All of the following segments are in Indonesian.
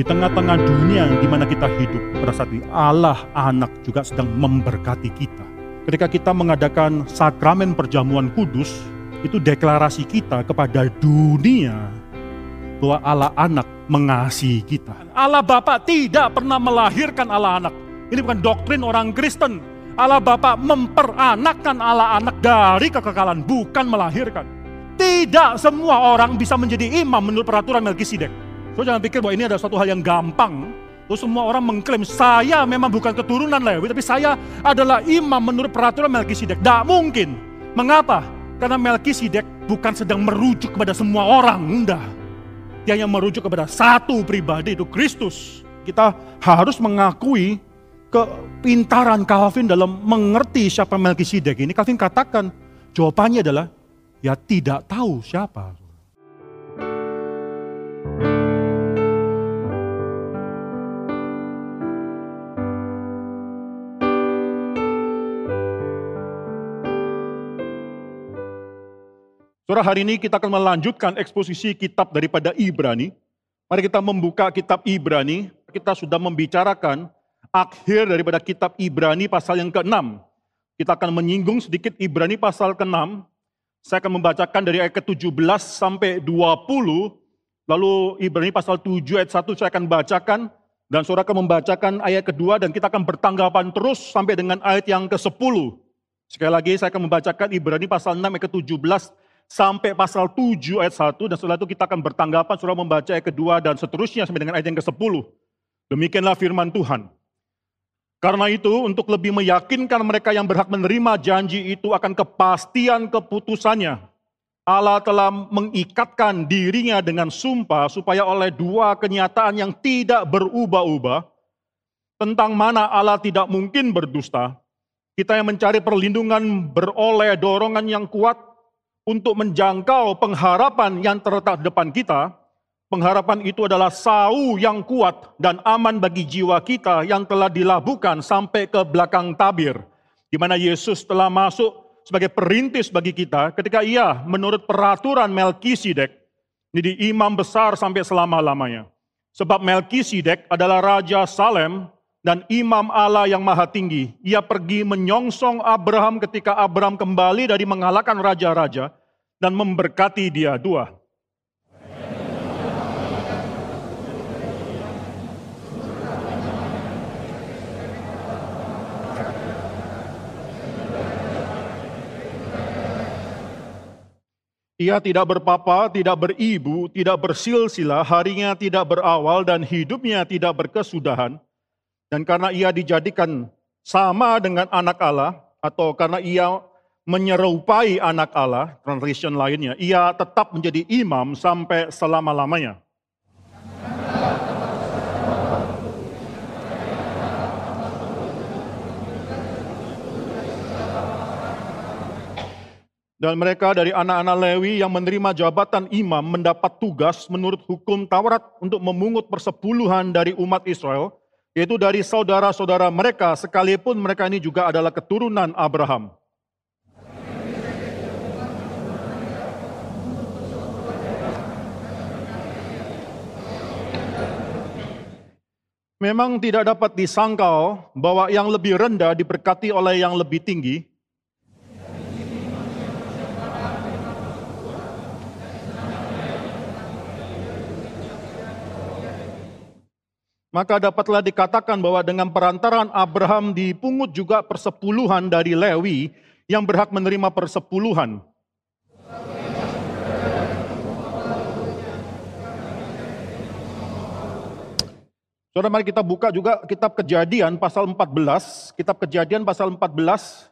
Di tengah-tengah dunia di mana kita hidup, pada saat ini Allah anak juga sedang memberkati kita. Ketika kita mengadakan sakramen perjamuan kudus, itu deklarasi kita kepada dunia bahwa Allah anak mengasihi kita. Allah Bapa tidak pernah melahirkan Allah anak. Ini bukan doktrin orang Kristen. Allah Bapa memperanakkan Allah anak dari kekekalan, bukan melahirkan. Tidak semua orang bisa menjadi imam menurut peraturan Melkisedek. So jangan pikir bahwa ini adalah suatu hal yang gampang. Terus semua orang mengklaim saya memang bukan keturunan Lewi, tapi saya adalah imam menurut peraturan Melkisedek. Tidak mungkin. Mengapa? Karena Melkisedek bukan sedang merujuk kepada semua orang, enggak. Dia yang merujuk kepada satu pribadi itu Kristus. Kita harus mengakui kepintaran Calvin dalam mengerti siapa Melkisedek ini. Calvin katakan jawabannya adalah ya tidak tahu siapa. Saudara hari ini kita akan melanjutkan eksposisi kitab daripada Ibrani. Mari kita membuka kitab Ibrani. Kita sudah membicarakan akhir daripada kitab Ibrani pasal yang ke-6. Kita akan menyinggung sedikit Ibrani pasal ke-6. Saya akan membacakan dari ayat ke-17 sampai 20. Lalu Ibrani pasal 7 ayat 1 saya akan bacakan. Dan saudara akan membacakan ayat kedua dan kita akan bertanggapan terus sampai dengan ayat yang ke-10. Sekali lagi saya akan membacakan Ibrani pasal 6 ayat ke-17 sampai pasal 7 ayat 1 dan setelah itu kita akan bertanggapan surah membaca ayat kedua dan seterusnya sampai dengan ayat yang ke-10. Demikianlah firman Tuhan. Karena itu untuk lebih meyakinkan mereka yang berhak menerima janji itu akan kepastian keputusannya. Allah telah mengikatkan dirinya dengan sumpah supaya oleh dua kenyataan yang tidak berubah-ubah tentang mana Allah tidak mungkin berdusta, kita yang mencari perlindungan beroleh dorongan yang kuat untuk menjangkau pengharapan yang terletak depan kita, pengharapan itu adalah sau yang kuat dan aman bagi jiwa kita yang telah dilabuhkan sampai ke belakang tabir, di mana Yesus telah masuk sebagai perintis bagi kita ketika ia menurut peraturan Melkisedek jadi imam besar sampai selama-lamanya. Sebab Melkisedek adalah Raja Salem dan imam Allah yang maha tinggi. Ia pergi menyongsong Abraham ketika Abraham kembali dari mengalahkan raja-raja dan memberkati dia. Dua. Ia tidak berpapa, tidak beribu, tidak bersilsilah, harinya tidak berawal, dan hidupnya tidak berkesudahan. Dan karena ia dijadikan sama dengan anak Allah, atau karena ia menyerupai anak Allah, translation lainnya, ia tetap menjadi imam sampai selama-lamanya. Dan mereka dari anak-anak Lewi yang menerima jabatan imam mendapat tugas menurut hukum Taurat untuk memungut persepuluhan dari umat Israel, yaitu dari saudara-saudara mereka sekalipun mereka ini juga adalah keturunan Abraham. Memang tidak dapat disangkal bahwa yang lebih rendah diberkati oleh yang lebih tinggi, maka dapatlah dikatakan bahwa dengan perantaran Abraham dipungut juga persepuluhan dari Lewi yang berhak menerima persepuluhan. Saudara mari kita buka juga kitab kejadian pasal 14. Kitab kejadian pasal 14.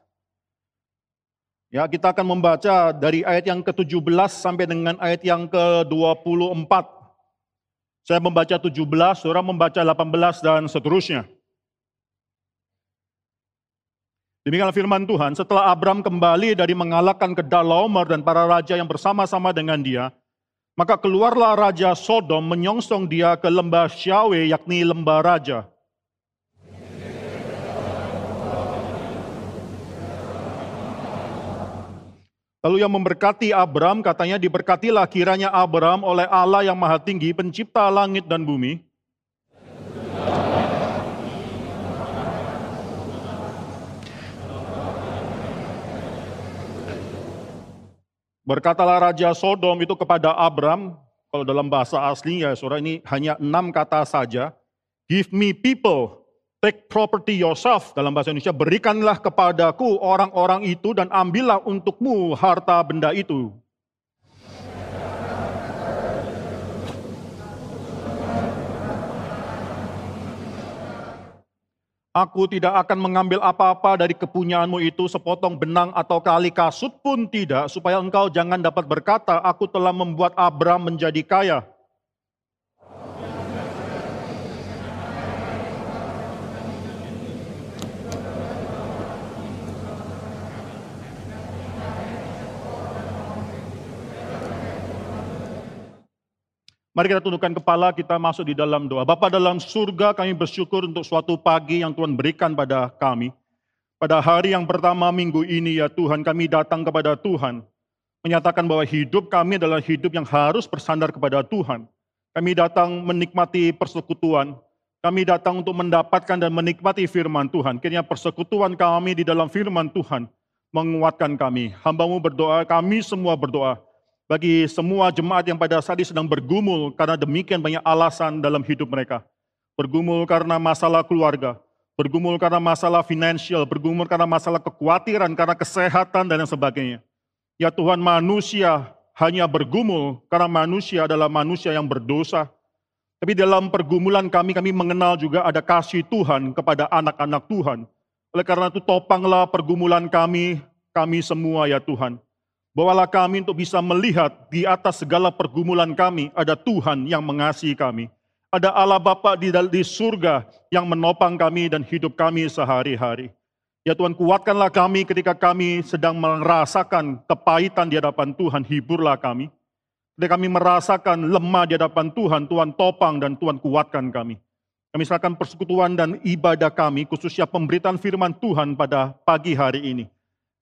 Ya, kita akan membaca dari ayat yang ke-17 sampai dengan ayat yang ke-24. Saya membaca 17, saudara membaca 18 dan seterusnya. Demikian firman Tuhan, setelah Abram kembali dari mengalahkan Kedalaomer dan para raja yang bersama-sama dengan dia, maka keluarlah Raja Sodom menyongsong dia ke lembah Syawe, yakni lembah raja. Lalu yang memberkati Abram katanya diberkatilah kiranya Abram oleh Allah yang maha tinggi pencipta langit dan bumi. Berkatalah Raja Sodom itu kepada Abram, kalau dalam bahasa aslinya saudara ini hanya enam kata saja, give me people take property yourself. Dalam bahasa Indonesia, berikanlah kepadaku orang-orang itu dan ambillah untukmu harta benda itu. Aku tidak akan mengambil apa-apa dari kepunyaanmu itu, sepotong benang atau kali kasut pun tidak, supaya engkau jangan dapat berkata, aku telah membuat Abram menjadi kaya. Mari kita tundukkan kepala, kita masuk di dalam doa. Bapa dalam surga, kami bersyukur untuk suatu pagi yang Tuhan berikan pada kami. Pada hari yang pertama minggu ini ya Tuhan, kami datang kepada Tuhan. Menyatakan bahwa hidup kami adalah hidup yang harus bersandar kepada Tuhan. Kami datang menikmati persekutuan. Kami datang untuk mendapatkan dan menikmati firman Tuhan. Kiranya persekutuan kami di dalam firman Tuhan menguatkan kami. Hambamu berdoa, kami semua berdoa bagi semua jemaat yang pada saat ini sedang bergumul karena demikian banyak alasan dalam hidup mereka. Bergumul karena masalah keluarga, bergumul karena masalah finansial, bergumul karena masalah kekhawatiran, karena kesehatan dan yang sebagainya. Ya Tuhan manusia hanya bergumul karena manusia adalah manusia yang berdosa. Tapi dalam pergumulan kami, kami mengenal juga ada kasih Tuhan kepada anak-anak Tuhan. Oleh karena itu topanglah pergumulan kami, kami semua ya Tuhan. Bawalah kami untuk bisa melihat di atas segala pergumulan kami ada Tuhan yang mengasihi kami. Ada Allah Bapa di, di surga yang menopang kami dan hidup kami sehari-hari. Ya Tuhan kuatkanlah kami ketika kami sedang merasakan kepahitan di hadapan Tuhan, hiburlah kami. Ketika kami merasakan lemah di hadapan Tuhan, Tuhan topang dan Tuhan kuatkan kami. Kami serahkan persekutuan dan ibadah kami, khususnya pemberitaan firman Tuhan pada pagi hari ini.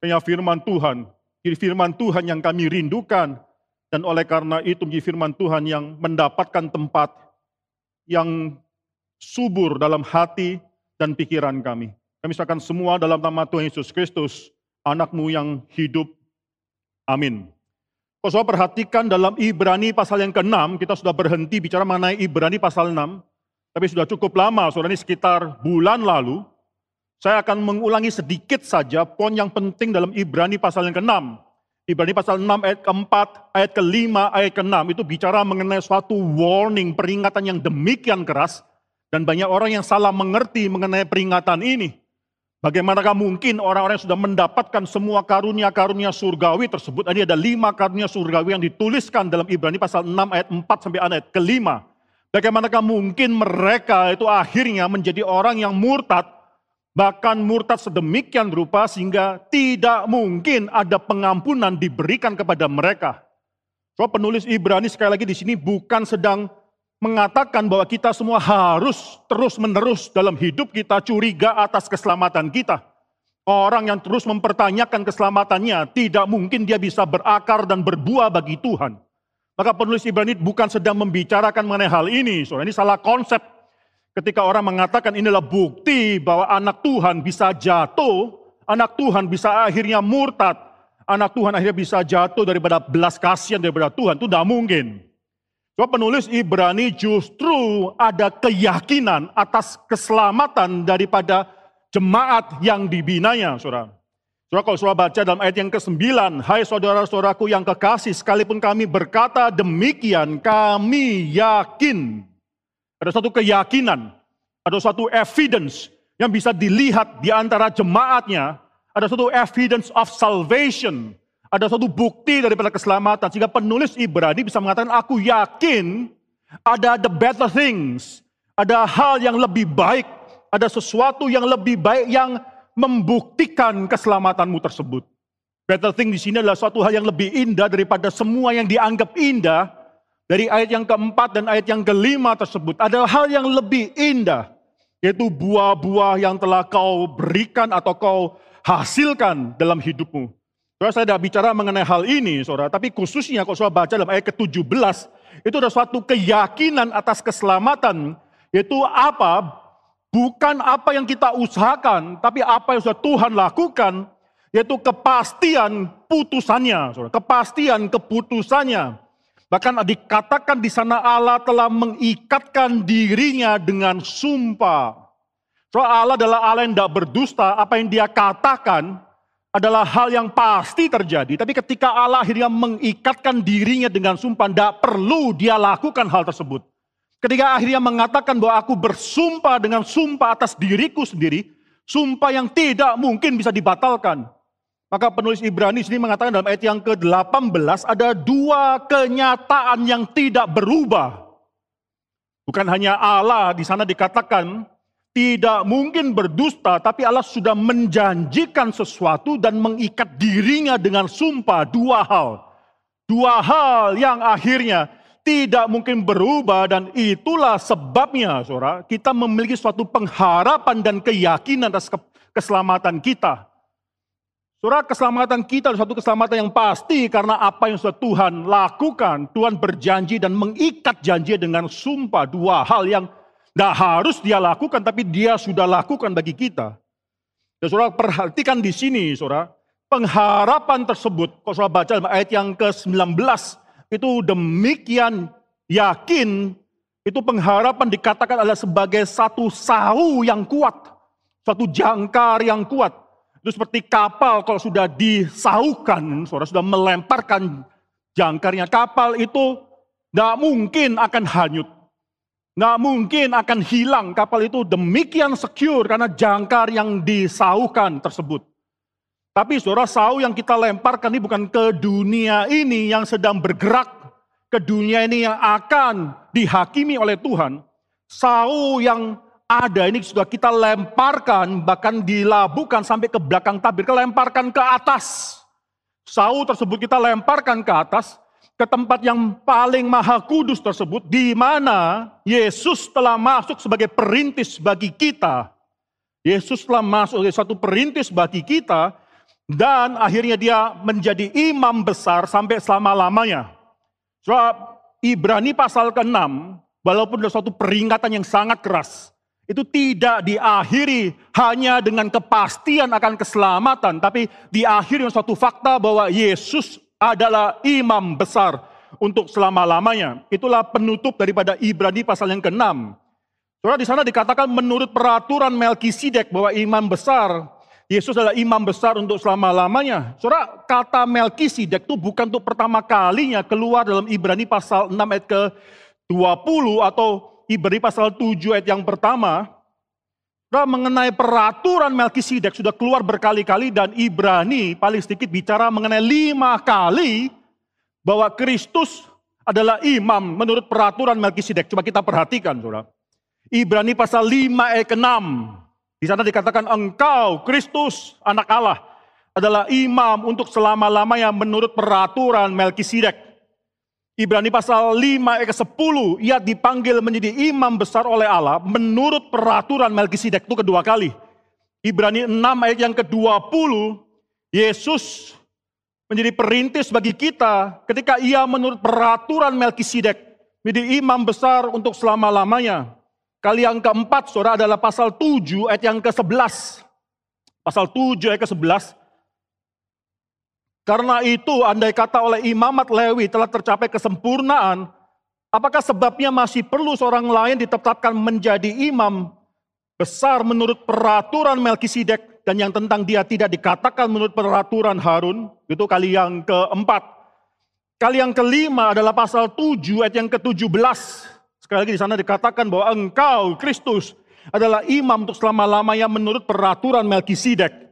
Kaya firman Tuhan jadi firman Tuhan yang kami rindukan dan oleh karena itu menjadi firman Tuhan yang mendapatkan tempat yang subur dalam hati dan pikiran kami. Kami serahkan semua dalam nama Tuhan Yesus Kristus, anakmu yang hidup. Amin. Kalau saudara perhatikan dalam Ibrani pasal yang ke-6, kita sudah berhenti bicara mengenai Ibrani pasal 6, tapi sudah cukup lama, saudara ini sekitar bulan lalu, saya akan mengulangi sedikit saja poin yang penting dalam Ibrani pasal yang ke-6. Ibrani pasal 6 ayat ke-4, ayat ke-5, ayat ke-6 itu bicara mengenai suatu warning, peringatan yang demikian keras. Dan banyak orang yang salah mengerti mengenai peringatan ini. Bagaimanakah mungkin orang-orang yang sudah mendapatkan semua karunia-karunia surgawi tersebut. Ini ada lima karunia surgawi yang dituliskan dalam Ibrani pasal 6 ayat 4 sampai ayat ke-5. Bagaimanakah mungkin mereka itu akhirnya menjadi orang yang murtad bahkan murtad sedemikian rupa sehingga tidak mungkin ada pengampunan diberikan kepada mereka. So penulis Ibrani sekali lagi di sini bukan sedang mengatakan bahwa kita semua harus terus-menerus dalam hidup kita curiga atas keselamatan kita. Orang yang terus mempertanyakan keselamatannya tidak mungkin dia bisa berakar dan berbuah bagi Tuhan. Maka penulis Ibrani bukan sedang membicarakan mengenai hal ini. So, ini salah konsep Ketika orang mengatakan inilah bukti bahwa anak Tuhan bisa jatuh, anak Tuhan bisa akhirnya murtad, anak Tuhan akhirnya bisa jatuh daripada belas kasihan daripada Tuhan, itu tidak mungkin. Coba penulis Ibrani justru ada keyakinan atas keselamatan daripada jemaat yang dibinanya, saudara. Saudara kalau saudara baca dalam ayat yang ke-9, Hai saudara-saudaraku yang kekasih, sekalipun kami berkata demikian, kami yakin ada satu keyakinan, ada satu evidence yang bisa dilihat di antara jemaatnya. Ada satu evidence of salvation. Ada satu bukti daripada keselamatan. Sehingga penulis Ibrani bisa mengatakan, aku yakin ada the better things. Ada hal yang lebih baik. Ada sesuatu yang lebih baik yang membuktikan keselamatanmu tersebut. Better thing di sini adalah suatu hal yang lebih indah daripada semua yang dianggap indah dari ayat yang keempat dan ayat yang kelima tersebut adalah hal yang lebih indah. Yaitu buah-buah yang telah kau berikan atau kau hasilkan dalam hidupmu. Saudara, saya tidak bicara mengenai hal ini, saudara. Tapi khususnya kalau saudara baca dalam ayat ke-17, itu ada suatu keyakinan atas keselamatan. Yaitu apa? Bukan apa yang kita usahakan, tapi apa yang sudah Tuhan lakukan yaitu kepastian putusannya, saudara. kepastian keputusannya. Bahkan dikatakan di sana Allah telah mengikatkan dirinya dengan sumpah. Soal Allah adalah Allah yang tidak berdusta, apa yang dia katakan adalah hal yang pasti terjadi. Tapi ketika Allah akhirnya mengikatkan dirinya dengan sumpah, tidak perlu dia lakukan hal tersebut. Ketika akhirnya mengatakan bahwa aku bersumpah dengan sumpah atas diriku sendiri, sumpah yang tidak mungkin bisa dibatalkan. Maka penulis Ibrani sini mengatakan dalam ayat yang ke-18 ada dua kenyataan yang tidak berubah. Bukan hanya Allah di sana dikatakan tidak mungkin berdusta, tapi Allah sudah menjanjikan sesuatu dan mengikat dirinya dengan sumpah dua hal. Dua hal yang akhirnya tidak mungkin berubah dan itulah sebabnya saudara kita memiliki suatu pengharapan dan keyakinan atas keselamatan kita. Saudara keselamatan kita adalah suatu keselamatan yang pasti karena apa yang sudah Tuhan lakukan. Tuhan berjanji dan mengikat janji dengan sumpah dua hal yang tidak harus dia lakukan, tapi dia sudah lakukan bagi kita. Dan saudara perhatikan di sini, saudara, pengharapan tersebut, kalau saudara baca ayat yang ke-19, itu demikian yakin, itu pengharapan dikatakan adalah sebagai satu sahu yang kuat, satu jangkar yang kuat. Itu seperti kapal kalau sudah disaukan, saudara sudah melemparkan jangkarnya. Kapal itu tidak mungkin akan hanyut. Nggak mungkin akan hilang kapal itu demikian secure karena jangkar yang disaukan tersebut. Tapi saudara sau yang kita lemparkan ini bukan ke dunia ini yang sedang bergerak. Ke dunia ini yang akan dihakimi oleh Tuhan. Sau yang ada ini sudah kita lemparkan bahkan dilabuhkan sampai ke belakang tabir. Kita lemparkan ke atas. Sau tersebut kita lemparkan ke atas ke tempat yang paling maha kudus tersebut, di mana Yesus telah masuk sebagai perintis bagi kita. Yesus telah masuk sebagai satu perintis bagi kita, dan akhirnya dia menjadi imam besar sampai selama-lamanya. So, Ibrani pasal ke-6, walaupun ada suatu peringatan yang sangat keras, itu tidak diakhiri hanya dengan kepastian akan keselamatan, tapi diakhiri dengan suatu fakta bahwa Yesus adalah imam besar untuk selama-lamanya. Itulah penutup daripada Ibrani pasal yang ke-6. Saudara di sana dikatakan menurut peraturan Melkisedek bahwa imam besar Yesus adalah imam besar untuk selama-lamanya. Saudara, kata Melkisedek itu bukan untuk pertama kalinya keluar dalam Ibrani pasal 6 ayat ke-20 atau Ibrani pasal 7 ayat yang pertama. Mengenai peraturan Melkisedek sudah keluar berkali-kali dan Ibrani paling sedikit bicara mengenai lima kali bahwa Kristus adalah imam menurut peraturan Melkisedek. Coba kita perhatikan, saudara. Ibrani pasal 5 ayat ke-6. Di sana dikatakan engkau Kristus anak Allah adalah imam untuk selama-lamanya menurut peraturan Melkisedek. Ibrani pasal 5 ayat 10, ia dipanggil menjadi imam besar oleh Allah menurut peraturan Melkisedek itu kedua kali. Ibrani 6 ayat yang ke-20, Yesus menjadi perintis bagi kita ketika ia menurut peraturan Melkisedek menjadi imam besar untuk selama-lamanya. Kali yang keempat, saudara adalah pasal 7 ayat yang ke-11. Pasal 7 ayat ke-11, karena itu andai kata oleh imamat Lewi telah tercapai kesempurnaan, apakah sebabnya masih perlu seorang lain ditetapkan menjadi imam besar menurut peraturan Melkisedek dan yang tentang dia tidak dikatakan menurut peraturan Harun? Itu kali yang keempat. Kali yang kelima adalah pasal 7 ayat yang ke-17. Sekali lagi di sana dikatakan bahwa engkau Kristus adalah imam untuk selama-lamanya menurut peraturan Melkisedek.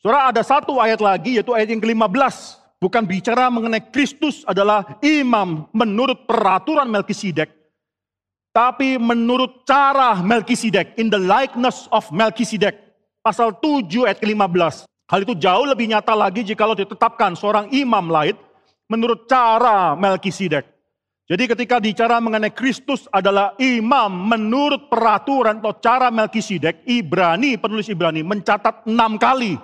Saudara ada satu ayat lagi yaitu ayat yang ke-15. Bukan bicara mengenai Kristus adalah imam menurut peraturan Melkisedek. Tapi menurut cara Melkisedek, in the likeness of Melkisedek. Pasal 7 ayat ke-15. Hal itu jauh lebih nyata lagi jika lo ditetapkan seorang imam lain menurut cara Melkisedek. Jadi ketika bicara mengenai Kristus adalah imam menurut peraturan atau cara Melkisedek, Ibrani, penulis Ibrani mencatat enam kali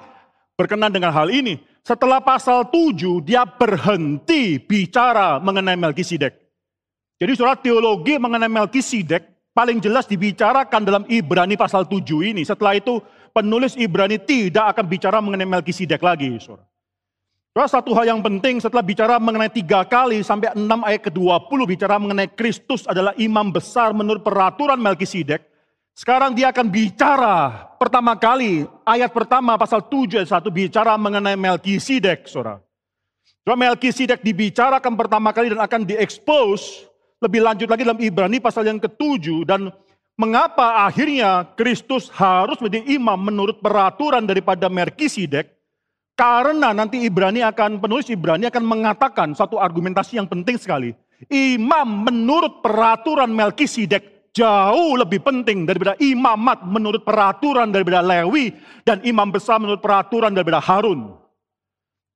berkenan dengan hal ini. Setelah pasal 7, dia berhenti bicara mengenai Melkisedek. Jadi saudara teologi mengenai Melkisedek paling jelas dibicarakan dalam Ibrani pasal 7 ini. Setelah itu penulis Ibrani tidak akan bicara mengenai Melkisedek lagi. Saudara, satu hal yang penting setelah bicara mengenai tiga kali sampai enam ayat ke-20 bicara mengenai Kristus adalah imam besar menurut peraturan Melkisedek. Sekarang dia akan bicara pertama kali ayat pertama pasal 7 ayat 1 bicara mengenai Melkisedek, Saudara. Saudara Melkisedek dibicarakan pertama kali dan akan diekspos lebih lanjut lagi dalam Ibrani pasal yang ketujuh dan mengapa akhirnya Kristus harus menjadi imam menurut peraturan daripada Melkisedek karena nanti Ibrani akan penulis Ibrani akan mengatakan satu argumentasi yang penting sekali. Imam menurut peraturan Melkisedek jauh lebih penting daripada imamat menurut peraturan daripada Lewi dan imam besar menurut peraturan daripada Harun.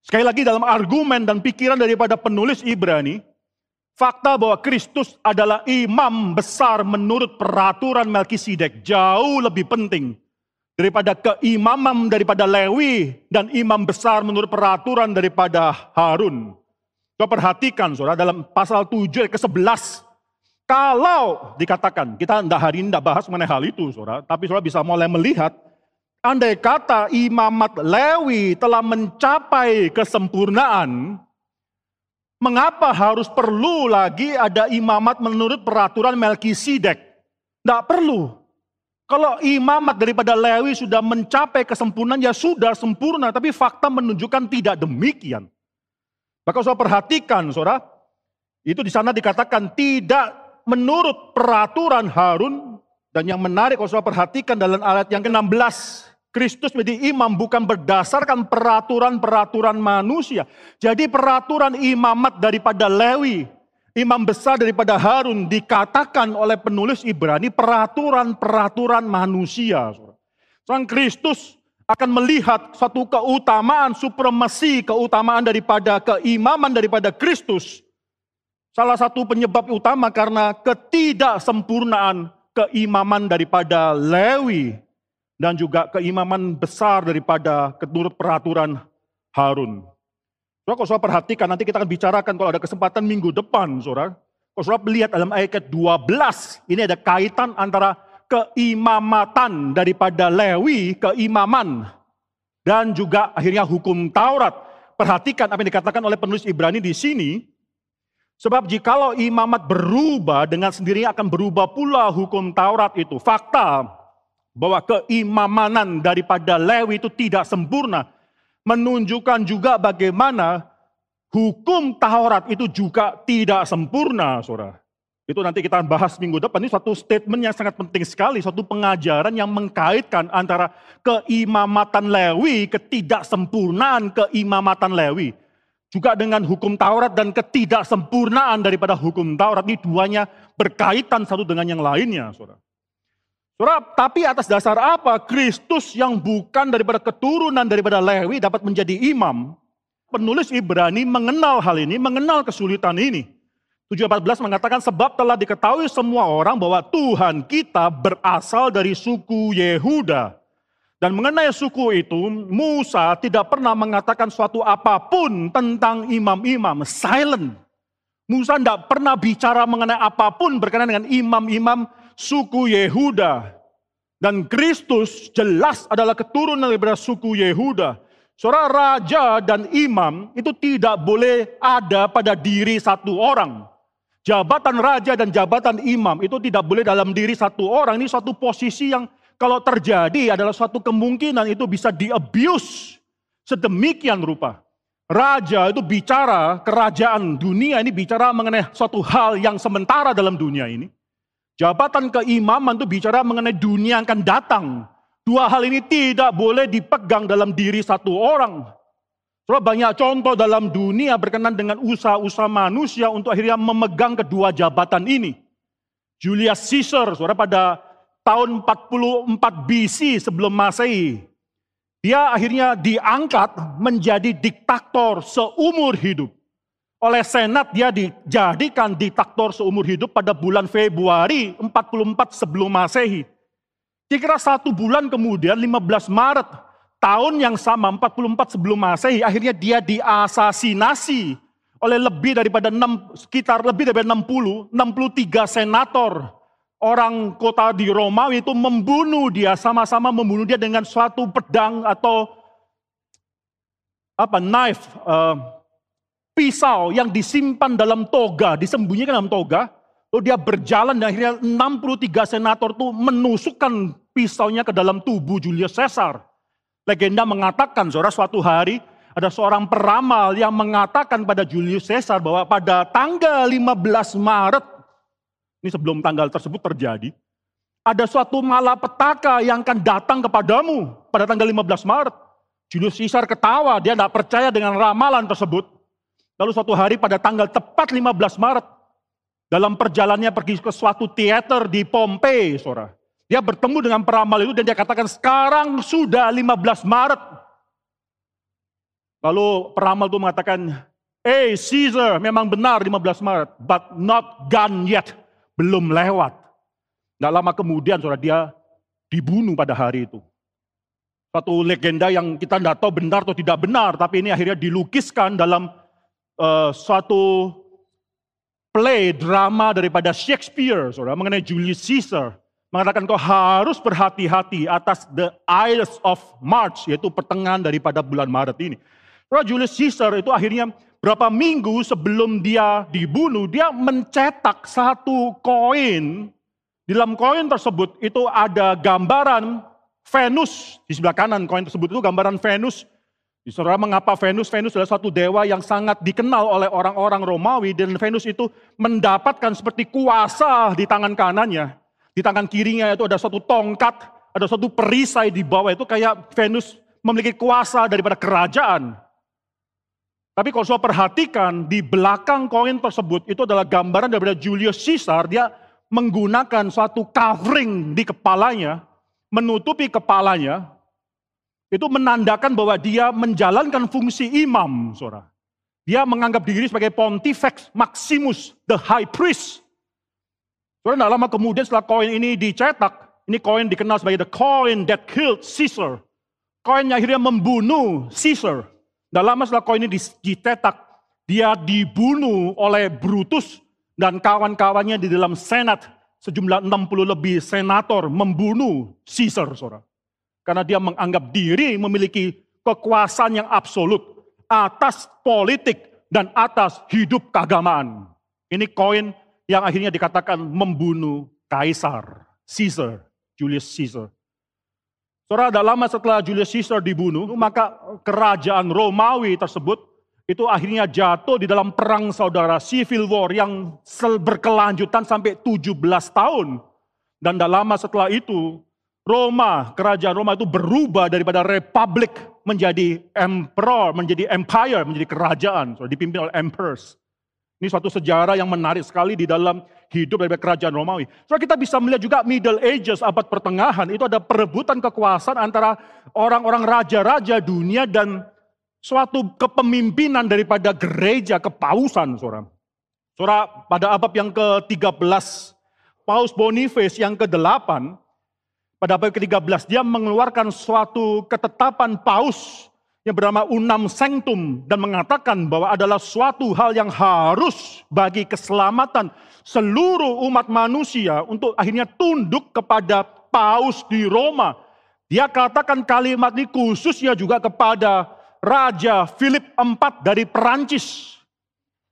Sekali lagi dalam argumen dan pikiran daripada penulis Ibrani, Fakta bahwa Kristus adalah imam besar menurut peraturan Melkisedek jauh lebih penting daripada keimaman daripada Lewi dan imam besar menurut peraturan daripada Harun. Coba perhatikan saudara dalam pasal 7 ke-11. Kalau dikatakan, kita tidak hari ini tidak bahas mengenai hal itu saudara. Tapi saudara bisa mulai melihat, andai kata imamat Lewi telah mencapai kesempurnaan, Mengapa harus perlu lagi ada imamat menurut peraturan Melkisedek? Tidak perlu. Kalau imamat daripada Lewi sudah mencapai kesempurnaan, ya sudah sempurna. Tapi fakta menunjukkan tidak demikian. Maka saudara perhatikan, saudara. Itu di sana dikatakan tidak menurut peraturan Harun. Dan yang menarik kalau saudara perhatikan dalam ayat yang ke-16. Kristus menjadi imam bukan berdasarkan peraturan-peraturan manusia. Jadi peraturan imamat daripada Lewi, imam besar daripada Harun dikatakan oleh penulis Ibrani peraturan-peraturan manusia. Sang Kristus akan melihat satu keutamaan supremasi, keutamaan daripada keimaman daripada Kristus. Salah satu penyebab utama karena ketidaksempurnaan keimaman daripada Lewi dan juga keimaman besar daripada menurut peraturan Harun. Saudara, kalau saudara perhatikan, nanti kita akan bicarakan kalau ada kesempatan minggu depan, saudara. Kalau saudara melihat dalam ayat 12, ini ada kaitan antara keimamatan daripada Lewi, keimaman, dan juga akhirnya hukum Taurat. Perhatikan apa yang dikatakan oleh penulis Ibrani di sini. Sebab jikalau imamat berubah, dengan sendirinya akan berubah pula hukum Taurat itu. Fakta bahwa keimamanan daripada Lewi itu tidak sempurna, menunjukkan juga bagaimana hukum Taurat itu juga tidak sempurna, saudara. Itu nanti kita bahas minggu depan. Ini satu statement yang sangat penting sekali, satu pengajaran yang mengkaitkan antara keimamatan Lewi, ketidaksempurnaan keimamatan Lewi. Juga dengan hukum Taurat dan ketidaksempurnaan daripada hukum Taurat. Ini duanya berkaitan satu dengan yang lainnya, saudara. Saudara, tapi atas dasar apa Kristus yang bukan daripada keturunan daripada Lewi dapat menjadi imam? Penulis Ibrani mengenal hal ini, mengenal kesulitan ini. 7.14 mengatakan sebab telah diketahui semua orang bahwa Tuhan kita berasal dari suku Yehuda. Dan mengenai suku itu, Musa tidak pernah mengatakan suatu apa pun tentang imam-imam, silent. Musa tidak pernah bicara mengenai apa pun berkenaan dengan imam-imam suku Yehuda. Dan Kristus jelas adalah keturunan daripada suku Yehuda. Seorang raja dan imam itu tidak boleh ada pada diri satu orang. Jabatan raja dan jabatan imam itu tidak boleh dalam diri satu orang. Ini suatu posisi yang kalau terjadi adalah suatu kemungkinan itu bisa di-abuse sedemikian rupa. Raja itu bicara kerajaan dunia ini bicara mengenai suatu hal yang sementara dalam dunia ini. Jabatan keimaman itu bicara mengenai dunia yang akan datang. Dua hal ini tidak boleh dipegang dalam diri satu orang. Soalnya banyak contoh dalam dunia berkenan dengan usaha-usaha manusia untuk akhirnya memegang kedua jabatan ini. Julius Caesar, saudara pada tahun 44 BC sebelum Masehi, dia akhirnya diangkat menjadi diktator seumur hidup oleh Senat dia dijadikan diktator seumur hidup pada bulan Februari 44 sebelum Masehi. Kira-kira satu bulan kemudian 15 Maret tahun yang sama 44 sebelum Masehi akhirnya dia diasasinasi oleh lebih daripada 6, sekitar lebih daripada 60, 63 senator orang kota di Romawi itu membunuh dia, sama-sama membunuh dia dengan suatu pedang atau apa knife, uh, pisau yang disimpan dalam toga, disembunyikan dalam toga. Lalu dia berjalan dan akhirnya 63 senator itu menusukkan pisaunya ke dalam tubuh Julius Caesar. Legenda mengatakan, saudara suatu hari ada seorang peramal yang mengatakan pada Julius Caesar bahwa pada tanggal 15 Maret, ini sebelum tanggal tersebut terjadi, ada suatu malapetaka yang akan datang kepadamu pada tanggal 15 Maret. Julius Caesar ketawa, dia tidak percaya dengan ramalan tersebut. Lalu suatu hari pada tanggal tepat 15 Maret, dalam perjalanannya pergi ke suatu teater di Pompei, saudara. Dia bertemu dengan peramal itu dan dia katakan, sekarang sudah 15 Maret. Lalu peramal itu mengatakan, Eh, hey, Caesar, memang benar 15 Maret, but not gone yet. Belum lewat. Tidak lama kemudian, saudara, dia dibunuh pada hari itu. Satu legenda yang kita tidak tahu benar atau tidak benar, tapi ini akhirnya dilukiskan dalam uh, suatu play drama daripada Shakespeare, saudara, mengenai Julius Caesar. Mengatakan kau harus berhati-hati atas the Ides of March, yaitu pertengahan daripada bulan Maret ini. Julius Caesar itu akhirnya berapa minggu sebelum dia dibunuh, dia mencetak satu koin. Di dalam koin tersebut itu ada gambaran Venus di sebelah kanan koin tersebut itu gambaran Venus. Saudara mengapa Venus? Venus adalah satu dewa yang sangat dikenal oleh orang-orang Romawi dan Venus itu mendapatkan seperti kuasa di tangan kanannya. Di tangan kirinya itu ada satu tongkat, ada satu perisai di bawah itu kayak Venus memiliki kuasa daripada kerajaan. Tapi kalau saya perhatikan di belakang koin tersebut itu adalah gambaran daripada Julius Caesar. Dia menggunakan suatu covering di kepalanya menutupi kepalanya, itu menandakan bahwa dia menjalankan fungsi imam, saudara. Dia menganggap diri sebagai Pontifex Maximus, the high priest. Saudara, lama kemudian setelah koin ini dicetak, ini koin dikenal sebagai the coin that killed Caesar. Koin yang akhirnya membunuh Caesar. Dan lama setelah koin ini dicetak, dia dibunuh oleh Brutus dan kawan-kawannya di dalam senat sejumlah 60 lebih senator membunuh Caesar, saudara. Karena dia menganggap diri memiliki kekuasaan yang absolut atas politik dan atas hidup keagamaan. Ini koin yang akhirnya dikatakan membunuh Kaisar, Caesar, Julius Caesar. Saudara, tidak lama setelah Julius Caesar dibunuh, maka kerajaan Romawi tersebut itu akhirnya jatuh di dalam perang saudara civil war yang berkelanjutan sampai 17 tahun. Dan tidak lama setelah itu Roma, kerajaan Roma itu berubah daripada republik menjadi emperor, menjadi empire, menjadi kerajaan, dipimpin oleh emperors. Ini suatu sejarah yang menarik sekali di dalam hidup dari kerajaan Romawi. So kita bisa melihat juga Middle Ages, abad pertengahan, itu ada perebutan kekuasaan antara orang-orang raja-raja dunia dan suatu kepemimpinan daripada gereja kepausan, saudara. Saudara, pada abad yang ke-13, Paus Boniface yang ke-8, pada abad ke-13 dia mengeluarkan suatu ketetapan paus yang bernama Unam Sanctum dan mengatakan bahwa adalah suatu hal yang harus bagi keselamatan seluruh umat manusia untuk akhirnya tunduk kepada paus di Roma. Dia katakan kalimat ini khususnya juga kepada Raja Philip IV dari Perancis.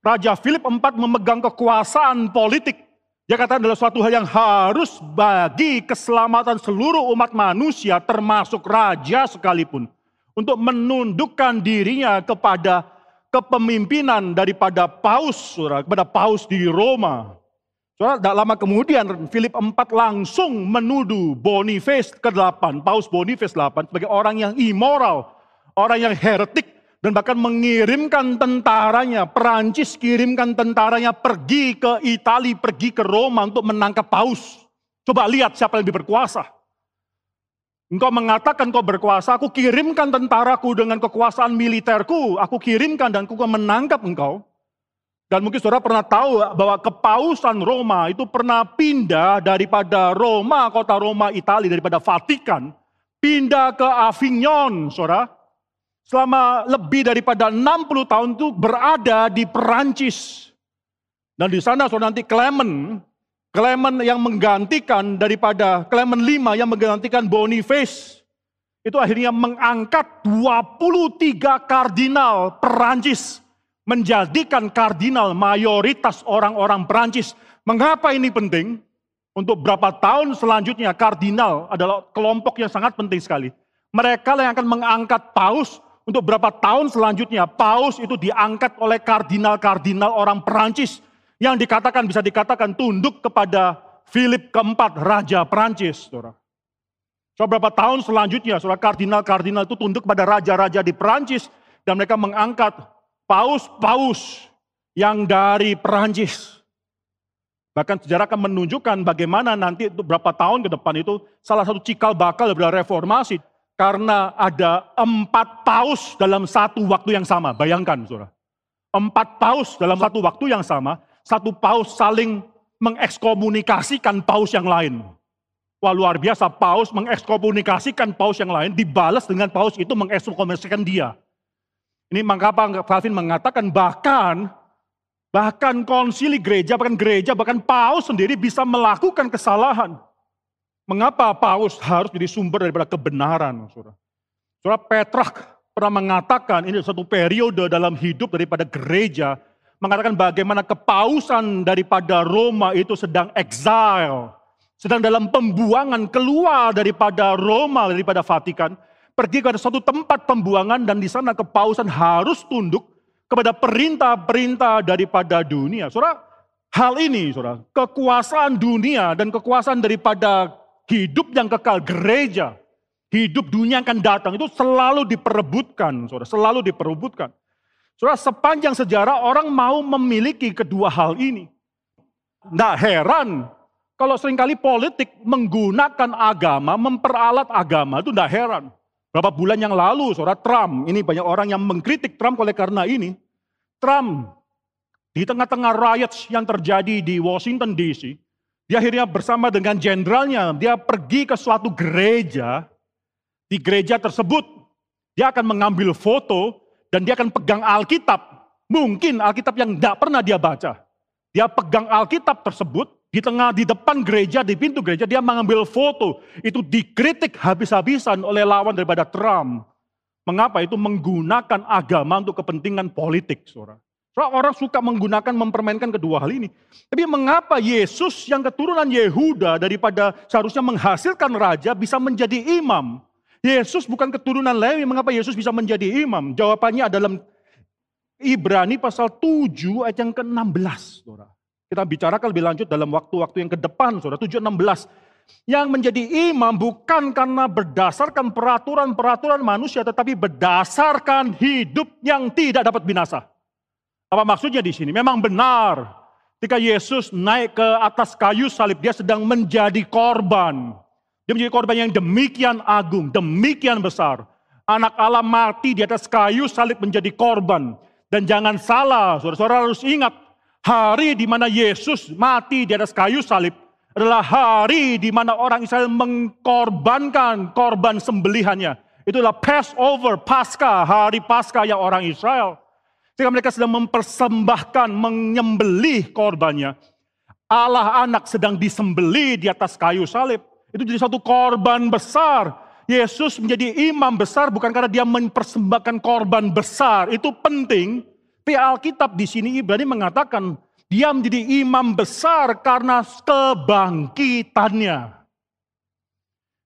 Raja Philip IV memegang kekuasaan politik. Dia katakan adalah suatu hal yang harus bagi keselamatan seluruh umat manusia termasuk raja sekalipun. Untuk menundukkan dirinya kepada kepemimpinan daripada paus, kepada paus di Roma. Saudara, tidak lama kemudian Philip IV langsung menuduh Boniface ke-8, Paus Boniface 8 sebagai orang yang immoral, orang yang heretik dan bahkan mengirimkan tentaranya, Perancis kirimkan tentaranya pergi ke Italia, pergi ke Roma untuk menangkap paus. Coba lihat siapa yang lebih berkuasa. Engkau mengatakan kau berkuasa, aku kirimkan tentaraku dengan kekuasaan militerku, aku kirimkan dan aku menangkap engkau. Dan mungkin saudara pernah tahu bahwa kepausan Roma itu pernah pindah daripada Roma, kota Roma, Italia, daripada Vatikan, pindah ke Avignon, saudara selama lebih daripada 60 tahun itu berada di Perancis. Dan di sana saudara nanti Clement, Clement yang menggantikan daripada Clement V yang menggantikan Boniface itu akhirnya mengangkat 23 kardinal Perancis menjadikan kardinal mayoritas orang-orang Perancis. Mengapa ini penting? Untuk berapa tahun selanjutnya kardinal adalah kelompok yang sangat penting sekali. Mereka yang akan mengangkat paus untuk berapa tahun selanjutnya paus itu diangkat oleh kardinal-kardinal orang Perancis yang dikatakan bisa dikatakan tunduk kepada Philip keempat raja Perancis, Saudara. So, berapa tahun selanjutnya, saudara kardinal-kardinal itu tunduk kepada raja-raja di Perancis dan mereka mengangkat paus-paus yang dari Perancis. Bahkan sejarah akan menunjukkan bagaimana nanti itu berapa tahun ke depan itu salah satu cikal bakal dari reformasi. Karena ada empat paus dalam satu waktu yang sama. Bayangkan saudara. Empat paus dalam satu waktu yang sama. Satu paus saling mengekskomunikasikan paus yang lain. Wah luar biasa, paus mengekskomunikasikan paus yang lain, dibalas dengan paus itu mengekskomunikasikan dia. Ini mengapa Calvin mengatakan bahkan bahkan konsili gereja, bahkan gereja, bahkan paus sendiri bisa melakukan kesalahan. Mengapa paus harus jadi sumber daripada kebenaran? Saudara Petrarch pernah mengatakan ini satu periode dalam hidup daripada gereja, mengatakan bagaimana kepausan daripada Roma itu sedang exile sedang dalam pembuangan keluar daripada Roma, daripada Vatikan, pergi ke suatu tempat pembuangan dan di sana kepausan harus tunduk kepada perintah-perintah daripada dunia. Saudara, hal ini saudara, kekuasaan dunia dan kekuasaan daripada hidup yang kekal gereja, hidup dunia yang akan datang itu selalu diperebutkan, saudara, selalu diperebutkan. Saudara, sepanjang sejarah orang mau memiliki kedua hal ini. Tidak heran kalau sering kali politik menggunakan agama, memperalat agama, itu tidak heran. Berapa bulan yang lalu, saudara Trump, ini banyak orang yang mengkritik Trump oleh karena ini. Trump, di tengah-tengah riots yang terjadi di Washington DC, dia akhirnya bersama dengan jenderalnya, dia pergi ke suatu gereja. Di gereja tersebut, dia akan mengambil foto dan dia akan pegang Alkitab. Mungkin Alkitab yang tidak pernah dia baca. Dia pegang Alkitab tersebut, di tengah, di depan gereja, di pintu gereja, dia mengambil foto. Itu dikritik habis-habisan oleh lawan daripada Trump. Mengapa? Itu menggunakan agama untuk kepentingan politik, saudara. Orang suka menggunakan, mempermainkan kedua hal ini. Tapi mengapa Yesus yang keturunan Yehuda daripada seharusnya menghasilkan raja bisa menjadi imam? Yesus bukan keturunan Lewi, mengapa Yesus bisa menjadi imam? Jawabannya dalam Ibrani pasal 7 ayat yang ke-16, saudara. Kita bicarakan lebih lanjut dalam waktu-waktu yang ke depan, saudara. 716. Yang menjadi imam bukan karena berdasarkan peraturan-peraturan manusia, tetapi berdasarkan hidup yang tidak dapat binasa. Apa maksudnya di sini? Memang benar. Ketika Yesus naik ke atas kayu salib, dia sedang menjadi korban. Dia menjadi korban yang demikian agung, demikian besar. Anak Allah mati di atas kayu salib menjadi korban. Dan jangan salah, saudara-saudara harus ingat, Hari di mana Yesus mati di atas kayu salib adalah hari di mana orang Israel mengkorbankan korban sembelihannya. Itulah Passover, Pasca, hari Pasca yang orang Israel. Ketika mereka sedang mempersembahkan, menyembelih korbannya. Allah anak sedang disembeli di atas kayu salib. Itu jadi satu korban besar. Yesus menjadi imam besar bukan karena dia mempersembahkan korban besar. Itu penting. Tapi Alkitab di sini Ibrani mengatakan dia menjadi imam besar karena kebangkitannya.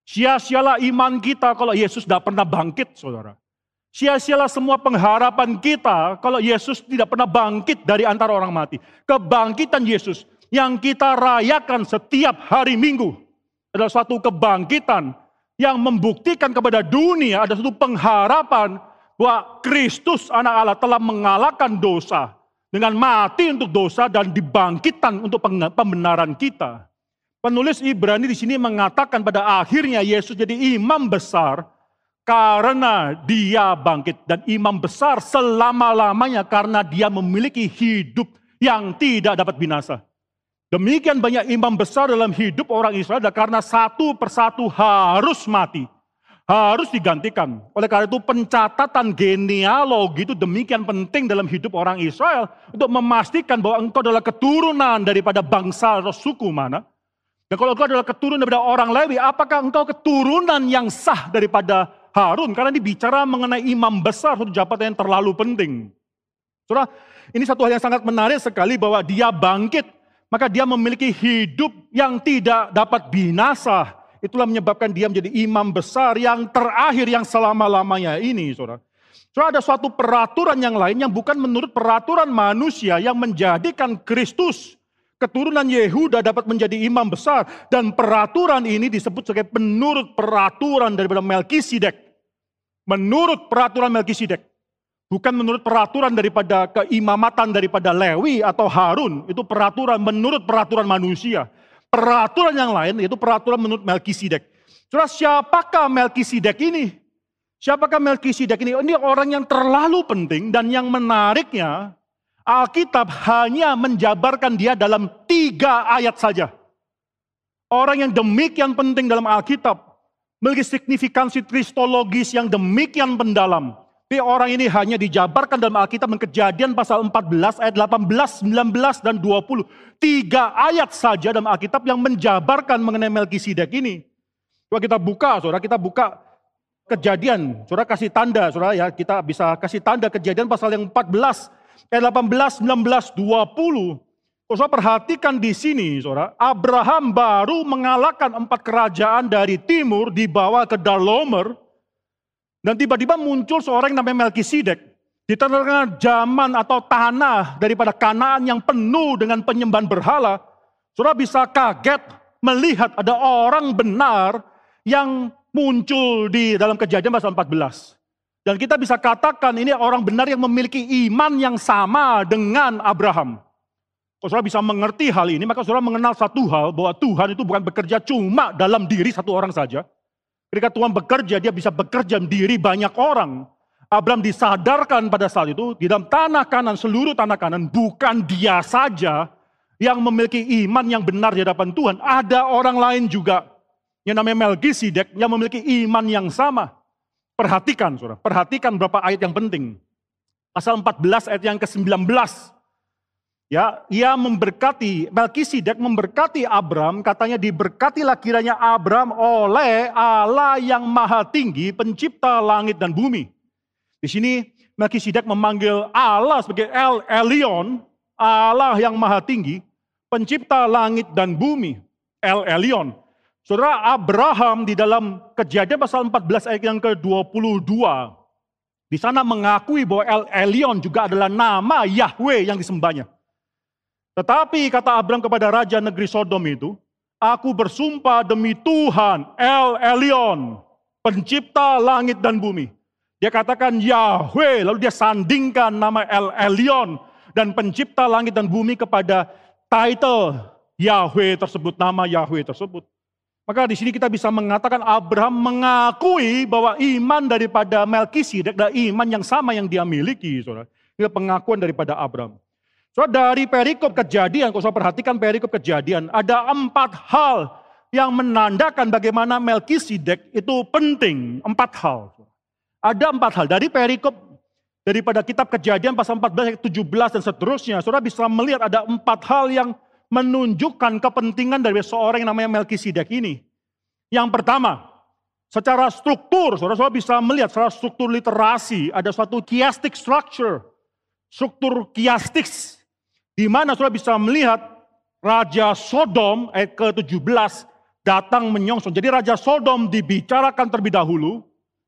Sia-sialah iman kita kalau Yesus tidak pernah bangkit, saudara. Sia-sialah semua pengharapan kita kalau Yesus tidak pernah bangkit dari antara orang mati. Kebangkitan Yesus yang kita rayakan setiap hari Minggu adalah suatu kebangkitan yang membuktikan kepada dunia ada satu pengharapan bahwa Kristus anak Allah telah mengalahkan dosa dengan mati untuk dosa dan dibangkitkan untuk pembenaran kita. Penulis Ibrani di sini mengatakan pada akhirnya Yesus jadi imam besar karena dia bangkit dan imam besar selama-lamanya karena dia memiliki hidup yang tidak dapat binasa. Demikian banyak imam besar dalam hidup orang Israel karena satu persatu harus mati harus digantikan. Oleh karena itu pencatatan genealogi itu demikian penting dalam hidup orang Israel untuk memastikan bahwa engkau adalah keturunan daripada bangsa atau suku mana. Dan kalau engkau adalah keturunan daripada orang Lewi, apakah engkau keturunan yang sah daripada Harun? Karena ini bicara mengenai imam besar, satu jabatan yang terlalu penting. Saudara, ini satu hal yang sangat menarik sekali bahwa dia bangkit, maka dia memiliki hidup yang tidak dapat binasa Itulah menyebabkan dia menjadi imam besar yang terakhir yang selama-lamanya ini, saudara. Saudara ada suatu peraturan yang lain yang bukan menurut peraturan manusia yang menjadikan Kristus keturunan Yehuda dapat menjadi imam besar dan peraturan ini disebut sebagai menurut peraturan daripada Melkisedek. Menurut peraturan Melkisedek. Bukan menurut peraturan daripada keimamatan daripada Lewi atau Harun. Itu peraturan menurut peraturan manusia peraturan yang lain, yaitu peraturan menurut Melkisedek. Saudara, siapakah Melkisedek ini? Siapakah Melkisedek ini? Ini orang yang terlalu penting dan yang menariknya, Alkitab hanya menjabarkan dia dalam tiga ayat saja. Orang yang demikian penting dalam Alkitab, memiliki signifikansi kristologis yang demikian mendalam. Tapi orang ini hanya dijabarkan dalam Alkitab dan kejadian pasal 14 ayat 18, 19, dan 20. Tiga ayat saja dalam Alkitab yang menjabarkan mengenai Melkisedek ini. Coba kita buka, saudara, kita buka kejadian. Saudara kasih tanda, saudara ya, kita bisa kasih tanda kejadian pasal yang 14, ayat 18, 19, 20. Kalau saudara perhatikan di sini, saudara, Abraham baru mengalahkan empat kerajaan dari timur dibawa ke Dalomer, dan tiba-tiba muncul seorang yang namanya Melkisedek. Di tengah zaman atau tanah daripada kanaan yang penuh dengan penyembahan berhala. Saudara bisa kaget melihat ada orang benar yang muncul di dalam kejadian pasal 14. Dan kita bisa katakan ini orang benar yang memiliki iman yang sama dengan Abraham. Kalau saudara bisa mengerti hal ini, maka saudara mengenal satu hal bahwa Tuhan itu bukan bekerja cuma dalam diri satu orang saja. Ketika Tuhan bekerja, dia bisa bekerja diri banyak orang. Abraham disadarkan pada saat itu, di dalam tanah kanan, seluruh tanah kanan, bukan dia saja yang memiliki iman yang benar di hadapan Tuhan. Ada orang lain juga, yang namanya Melkisedek, yang memiliki iman yang sama. Perhatikan, saudara, perhatikan beberapa ayat yang penting. Pasal 14 ayat yang ke-19. Ya, ia memberkati, Melkisedek memberkati Abram, katanya diberkatilah kiranya Abram oleh Allah yang maha tinggi, pencipta langit dan bumi. Di sini Melkisedek memanggil Allah sebagai El Elyon, Allah yang maha tinggi, pencipta langit dan bumi, El Elyon. Saudara Abraham di dalam kejadian pasal 14 ayat yang ke-22, di sana mengakui bahwa El Elyon juga adalah nama Yahweh yang disembahnya. Tetapi kata Abram kepada raja negeri Sodom itu, aku bersumpah demi Tuhan El Elyon, pencipta langit dan bumi. Dia katakan Yahweh, lalu dia sandingkan nama El Elyon dan pencipta langit dan bumi kepada title Yahweh tersebut, nama Yahweh tersebut. Maka di sini kita bisa mengatakan Abraham mengakui bahwa iman daripada Melkisedek adalah iman yang sama yang dia miliki. Saudara. Ini pengakuan daripada Abraham. So dari perikop kejadian, kalau saya perhatikan perikop kejadian, ada empat hal yang menandakan bagaimana Melkisedek itu penting. Empat hal. Ada empat hal. Dari perikop daripada kitab kejadian pasal 14, 17 dan seterusnya, saudara bisa melihat ada empat hal yang menunjukkan kepentingan dari seorang yang namanya Melkisedek ini. Yang pertama, secara struktur, saudara-saudara bisa melihat secara struktur literasi, ada suatu chiastic structure, struktur chiastic di mana saudara bisa melihat Raja Sodom ayat ke-17 datang menyongsong. Jadi Raja Sodom dibicarakan terlebih dahulu.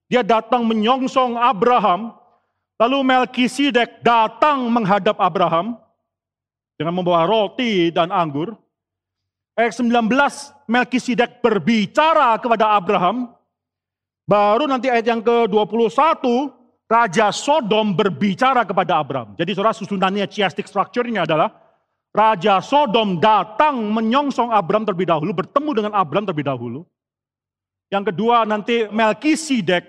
Dia datang menyongsong Abraham. Lalu Melkisedek datang menghadap Abraham dengan membawa roti dan anggur. Ayat 19, Melkisedek berbicara kepada Abraham. Baru nanti ayat yang ke-21, Raja Sodom berbicara kepada Abram. Jadi saudara susunannya chiastic structure-nya adalah Raja Sodom datang menyongsong Abram terlebih dahulu, bertemu dengan Abram terlebih dahulu. Yang kedua nanti Melkisedek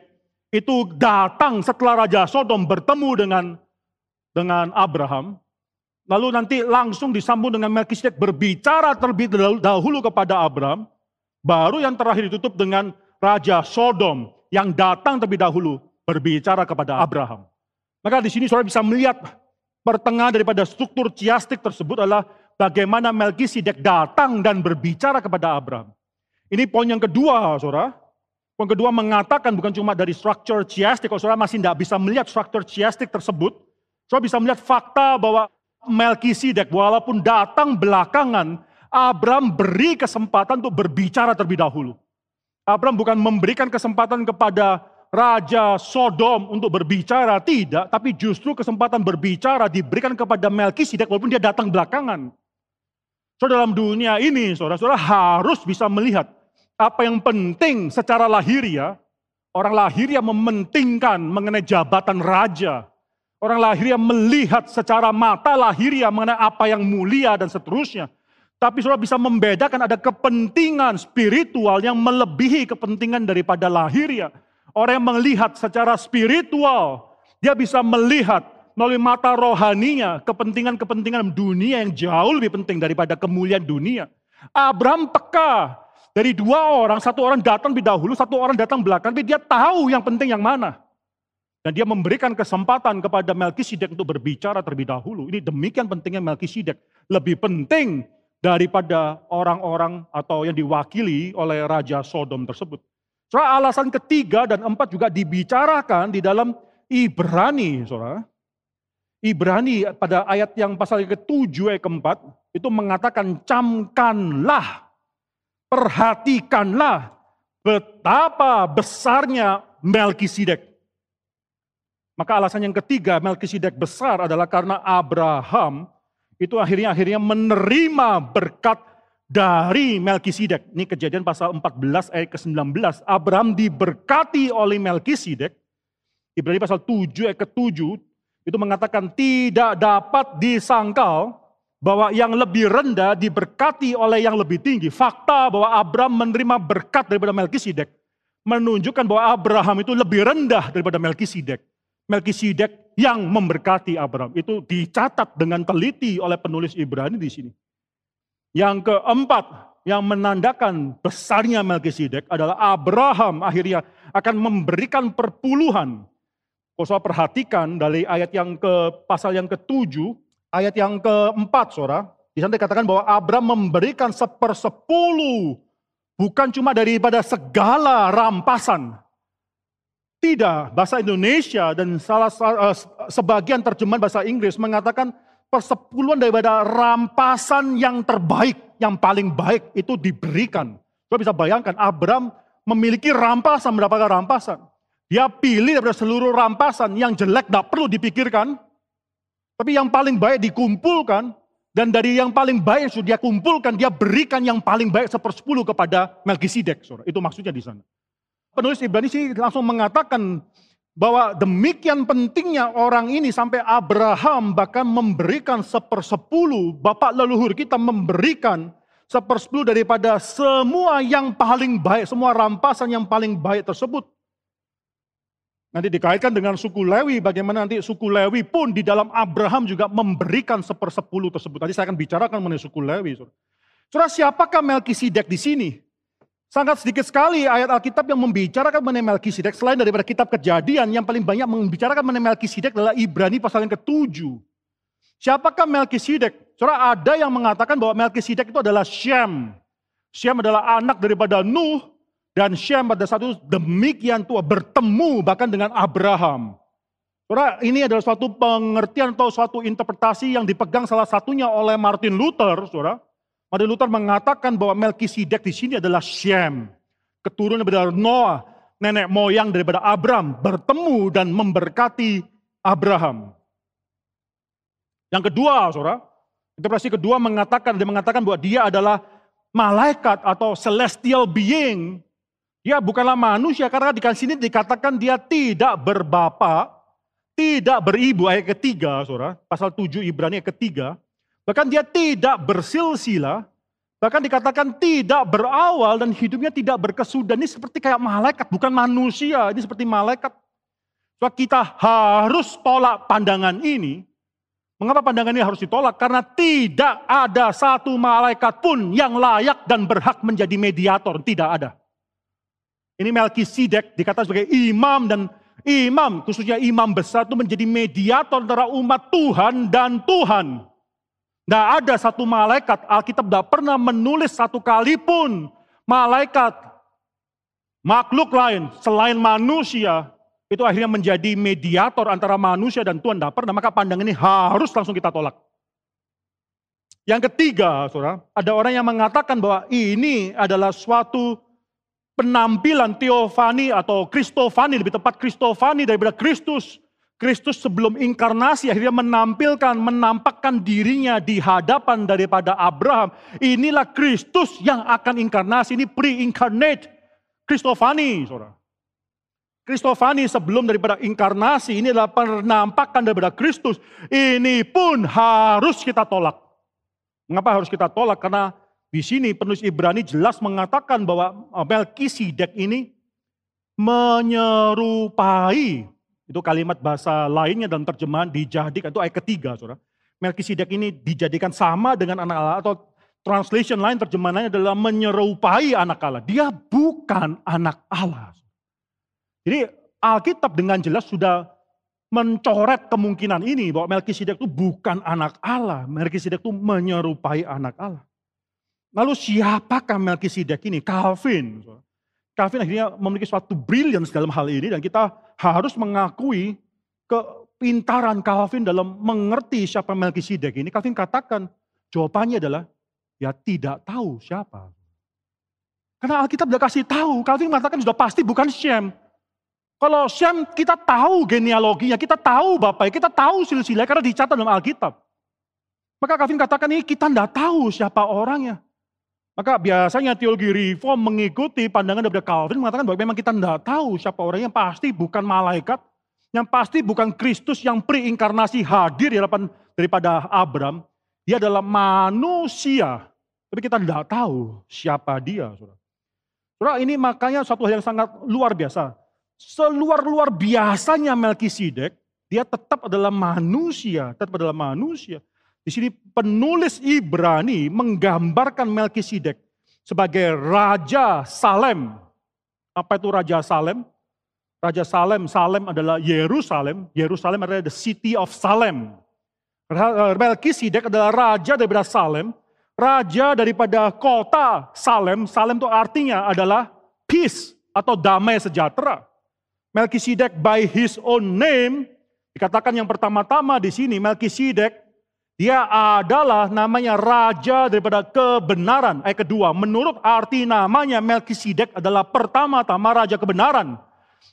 itu datang setelah Raja Sodom bertemu dengan dengan Abraham. Lalu nanti langsung disambung dengan Melkisedek berbicara terlebih dahulu kepada Abram. Baru yang terakhir ditutup dengan Raja Sodom yang datang terlebih dahulu berbicara kepada Abraham. Maka di sini saudara bisa melihat pertengahan daripada struktur chiastik tersebut adalah bagaimana Melkisedek datang dan berbicara kepada Abraham. Ini poin yang kedua, saudara. Poin kedua mengatakan bukan cuma dari struktur chiastik, kalau saudara masih tidak bisa melihat struktur chiastik tersebut, saudara bisa melihat fakta bahwa Melkisedek walaupun datang belakangan, Abraham beri kesempatan untuk berbicara terlebih dahulu. Abraham bukan memberikan kesempatan kepada Raja Sodom untuk berbicara, tidak. Tapi justru kesempatan berbicara diberikan kepada Melkisedek walaupun dia datang belakangan. So dalam dunia ini, saudara-saudara harus bisa melihat apa yang penting secara lahiriah. Orang lahiriah mementingkan mengenai jabatan raja. Orang lahiriah melihat secara mata lahiriah mengenai apa yang mulia dan seterusnya. Tapi saudara bisa membedakan ada kepentingan spiritual yang melebihi kepentingan daripada lahiriah. Orang yang melihat secara spiritual, dia bisa melihat melalui mata rohaninya kepentingan-kepentingan dunia yang jauh lebih penting daripada kemuliaan dunia. Abraham peka dari dua orang, satu orang datang lebih dahulu, satu orang datang belakang, tapi dia tahu yang penting yang mana. Dan dia memberikan kesempatan kepada Melkisedek untuk berbicara terlebih dahulu. Ini demikian pentingnya Melkisedek. Lebih penting daripada orang-orang atau yang diwakili oleh Raja Sodom tersebut. Saudara, alasan ketiga dan empat juga dibicarakan di dalam Ibrani, saudara. Ibrani pada ayat yang pasal ke-7 ayat keempat itu mengatakan camkanlah, perhatikanlah betapa besarnya Melkisedek. Maka alasan yang ketiga Melkisedek besar adalah karena Abraham itu akhirnya akhirnya menerima berkat dari Melkisedek. Ini kejadian pasal 14 ayat ke-19. Abraham diberkati oleh Melkisedek. Ibrani pasal 7 ayat ke-7 itu mengatakan tidak dapat disangkal bahwa yang lebih rendah diberkati oleh yang lebih tinggi. Fakta bahwa Abraham menerima berkat daripada Melkisedek menunjukkan bahwa Abraham itu lebih rendah daripada Melkisedek. Melkisedek yang memberkati Abraham. Itu dicatat dengan teliti oleh penulis Ibrani di sini. Yang keempat, yang menandakan besarnya Melkisedek adalah Abraham. Akhirnya akan memberikan perpuluhan. Saya perhatikan dari ayat yang ke pasal yang ketujuh, ayat yang keempat, saudara, di sana dikatakan bahwa Abraham memberikan sepersepuluh, bukan cuma daripada segala rampasan, tidak, bahasa Indonesia dan salah uh, sebagian terjemahan bahasa Inggris mengatakan persepuluhan daripada rampasan yang terbaik, yang paling baik itu diberikan. Coba bisa bayangkan Abraham memiliki rampasan, mendapatkan rampasan. Dia pilih daripada seluruh rampasan yang jelek tidak perlu dipikirkan. Tapi yang paling baik dikumpulkan. Dan dari yang paling baik yang sudah dia kumpulkan, dia berikan yang paling baik sepersepuluh kepada Melkisedek. Itu maksudnya di sana penulis Ibrani sih langsung mengatakan bahwa demikian pentingnya orang ini sampai Abraham bahkan memberikan sepersepuluh, bapak leluhur kita memberikan sepersepuluh daripada semua yang paling baik, semua rampasan yang paling baik tersebut. Nanti dikaitkan dengan suku Lewi, bagaimana nanti suku Lewi pun di dalam Abraham juga memberikan sepersepuluh tersebut. Nanti saya akan bicarakan mengenai suku Lewi. Saudara, siapakah Melkisedek di sini? Sangat sedikit sekali ayat Alkitab yang membicarakan mengenai Melkisedek selain daripada kitab kejadian yang paling banyak membicarakan mengenai Melkisedek adalah Ibrani pasal yang ketujuh. Siapakah Melkisedek? Saudara ada yang mengatakan bahwa Melkisedek itu adalah Shem. Shem adalah anak daripada Nuh dan Shem pada satu demikian tua bertemu bahkan dengan Abraham. Saudara, ini adalah suatu pengertian atau suatu interpretasi yang dipegang salah satunya oleh Martin Luther, saudara. Martin Luther mengatakan bahwa Melkisedek di sini adalah Shem, keturunan dari Noah, nenek moyang daripada Abraham, bertemu dan memberkati Abraham. Yang kedua, saudara, interpretasi kedua mengatakan dia mengatakan bahwa dia adalah malaikat atau celestial being. Dia bukanlah manusia karena di sini dikatakan dia tidak berbapa, tidak beribu ayat ketiga, saudara, pasal 7 Ibrani ayat ketiga. Bahkan dia tidak bersilsilah, bahkan dikatakan tidak berawal dan hidupnya tidak berkesudahan. Ini seperti kayak malaikat, bukan manusia. Ini seperti malaikat. So, kita harus tolak pandangan ini. Mengapa pandangan ini harus ditolak? Karena tidak ada satu malaikat pun yang layak dan berhak menjadi mediator. Tidak ada. Ini Melkisedek dikatakan sebagai imam dan imam, khususnya imam besar itu menjadi mediator antara umat Tuhan dan Tuhan. Tidak ada satu malaikat, Alkitab tidak pernah menulis satu kali pun malaikat, makhluk lain selain manusia, itu akhirnya menjadi mediator antara manusia dan Tuhan. Tidak pernah, maka pandangan ini harus langsung kita tolak. Yang ketiga, saudara, ada orang yang mengatakan bahwa ini adalah suatu penampilan teofani atau kristofani, lebih tepat kristofani daripada Kristus. Kristus sebelum inkarnasi akhirnya menampilkan, menampakkan dirinya di hadapan daripada Abraham. Inilah Kristus yang akan inkarnasi, ini pre-incarnate. Kristofani, saudara. Kristofani sebelum daripada inkarnasi, ini adalah penampakan daripada Kristus. Ini pun harus kita tolak. Mengapa harus kita tolak? Karena di sini penulis Ibrani jelas mengatakan bahwa Melkisedek ini menyerupai itu kalimat bahasa lainnya dalam terjemahan dijadikan itu ayat ketiga, Saudara. Melkisedek ini dijadikan sama dengan anak Allah atau translation lain terjemahannya adalah menyerupai anak Allah. Dia bukan anak Allah. Jadi Alkitab dengan jelas sudah mencoret kemungkinan ini bahwa Melkisedek itu bukan anak Allah. Melkisedek itu menyerupai anak Allah. Lalu siapakah Melkisedek ini? Calvin. Calvin akhirnya memiliki suatu brilliance dalam hal ini dan kita harus mengakui kepintaran Calvin dalam mengerti siapa Melkisedek ini. Calvin katakan jawabannya adalah ya tidak tahu siapa. Karena Alkitab sudah kasih tahu, Calvin mengatakan sudah pasti bukan Shem. Kalau Shem kita tahu genealoginya, kita tahu bapaknya, kita tahu silsilah karena dicatat dalam Alkitab. Maka Calvin katakan ini kita tidak tahu siapa orangnya. Maka biasanya teologi reform mengikuti pandangan daripada Calvin mengatakan bahwa memang kita tidak tahu siapa orang yang pasti bukan malaikat, yang pasti bukan Kristus yang preinkarnasi hadir di hadapan daripada Abram. Dia adalah manusia, tapi kita tidak tahu siapa dia. Saudara. saudara, ini makanya satu hal yang sangat luar biasa. Seluar-luar biasanya Melkisedek, dia tetap adalah manusia, tetap adalah manusia. Di sini penulis Ibrani menggambarkan Melkisedek sebagai Raja Salem. Apa itu Raja Salem? Raja Salem, Salem adalah Yerusalem. Yerusalem adalah the city of Salem. Melkisedek adalah raja daripada Salem. Raja daripada kota Salem. Salem itu artinya adalah peace atau damai sejahtera. Melkisedek by his own name dikatakan yang pertama-tama di sini Melkisedek dia adalah namanya raja daripada kebenaran. Ayat kedua, menurut arti namanya Melkisedek adalah pertama-tama raja kebenaran.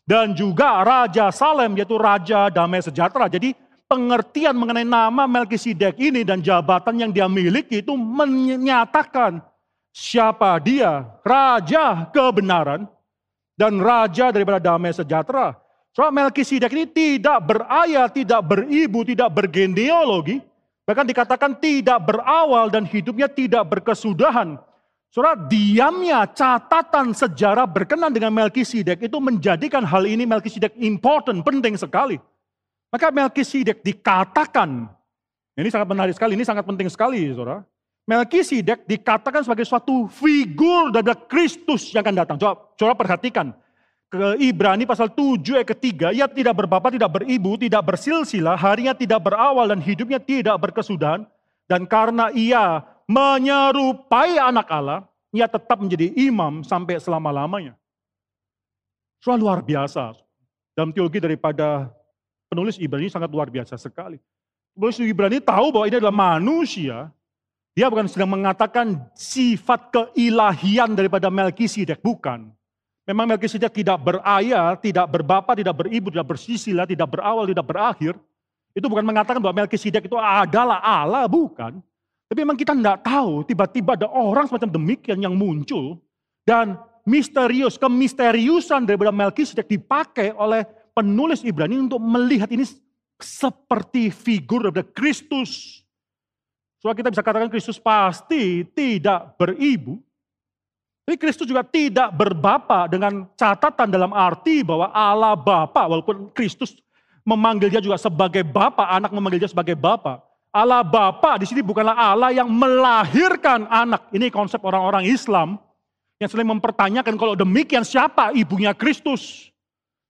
Dan juga raja Salem yaitu raja damai sejahtera. Jadi pengertian mengenai nama Melkisedek ini dan jabatan yang dia miliki itu menyatakan siapa dia, raja kebenaran dan raja daripada damai sejahtera. Soal Melkisedek ini tidak berayah, tidak beribu, tidak bergenealogi, Bahkan dikatakan tidak berawal dan hidupnya tidak berkesudahan. Saudara, diamnya catatan sejarah berkenan dengan Melkisedek itu menjadikan hal ini Melkisedek important, penting sekali. Maka Melkisedek dikatakan, ini sangat menarik sekali, ini sangat penting sekali, saudara. Melkisedek dikatakan sebagai suatu figur dari Kristus yang akan datang. Coba, coba perhatikan ke Ibrani pasal 7 ayat ketiga, ia tidak berbapak, tidak beribu, tidak bersilsilah, harinya tidak berawal dan hidupnya tidak berkesudahan. Dan karena ia menyerupai anak Allah, ia tetap menjadi imam sampai selama-lamanya. Soal luar biasa. Dalam teologi daripada penulis Ibrani sangat luar biasa sekali. Penulis Ibrani tahu bahwa ini adalah manusia. Dia bukan sedang mengatakan sifat keilahian daripada Melkisedek, bukan. Memang Melkisedek tidak berayah, tidak berbapa, tidak beribu, tidak bersisilah, tidak berawal, tidak berakhir. Itu bukan mengatakan bahwa Melkisedek itu adalah Allah, bukan. Tapi memang kita tidak tahu, tiba-tiba ada orang semacam demikian yang muncul. Dan misterius, kemisteriusan daripada Melkisedek dipakai oleh penulis Ibrani untuk melihat ini seperti figur daripada Kristus. Soalnya kita bisa katakan Kristus pasti tidak beribu, tapi Kristus juga tidak berbapa dengan catatan dalam arti bahwa Allah Bapa, walaupun Kristus memanggil dia juga sebagai Bapa, anak memanggil dia sebagai Bapa. Allah Bapa di sini bukanlah Allah yang melahirkan anak. Ini konsep orang-orang Islam yang sering mempertanyakan kalau demikian siapa ibunya Kristus?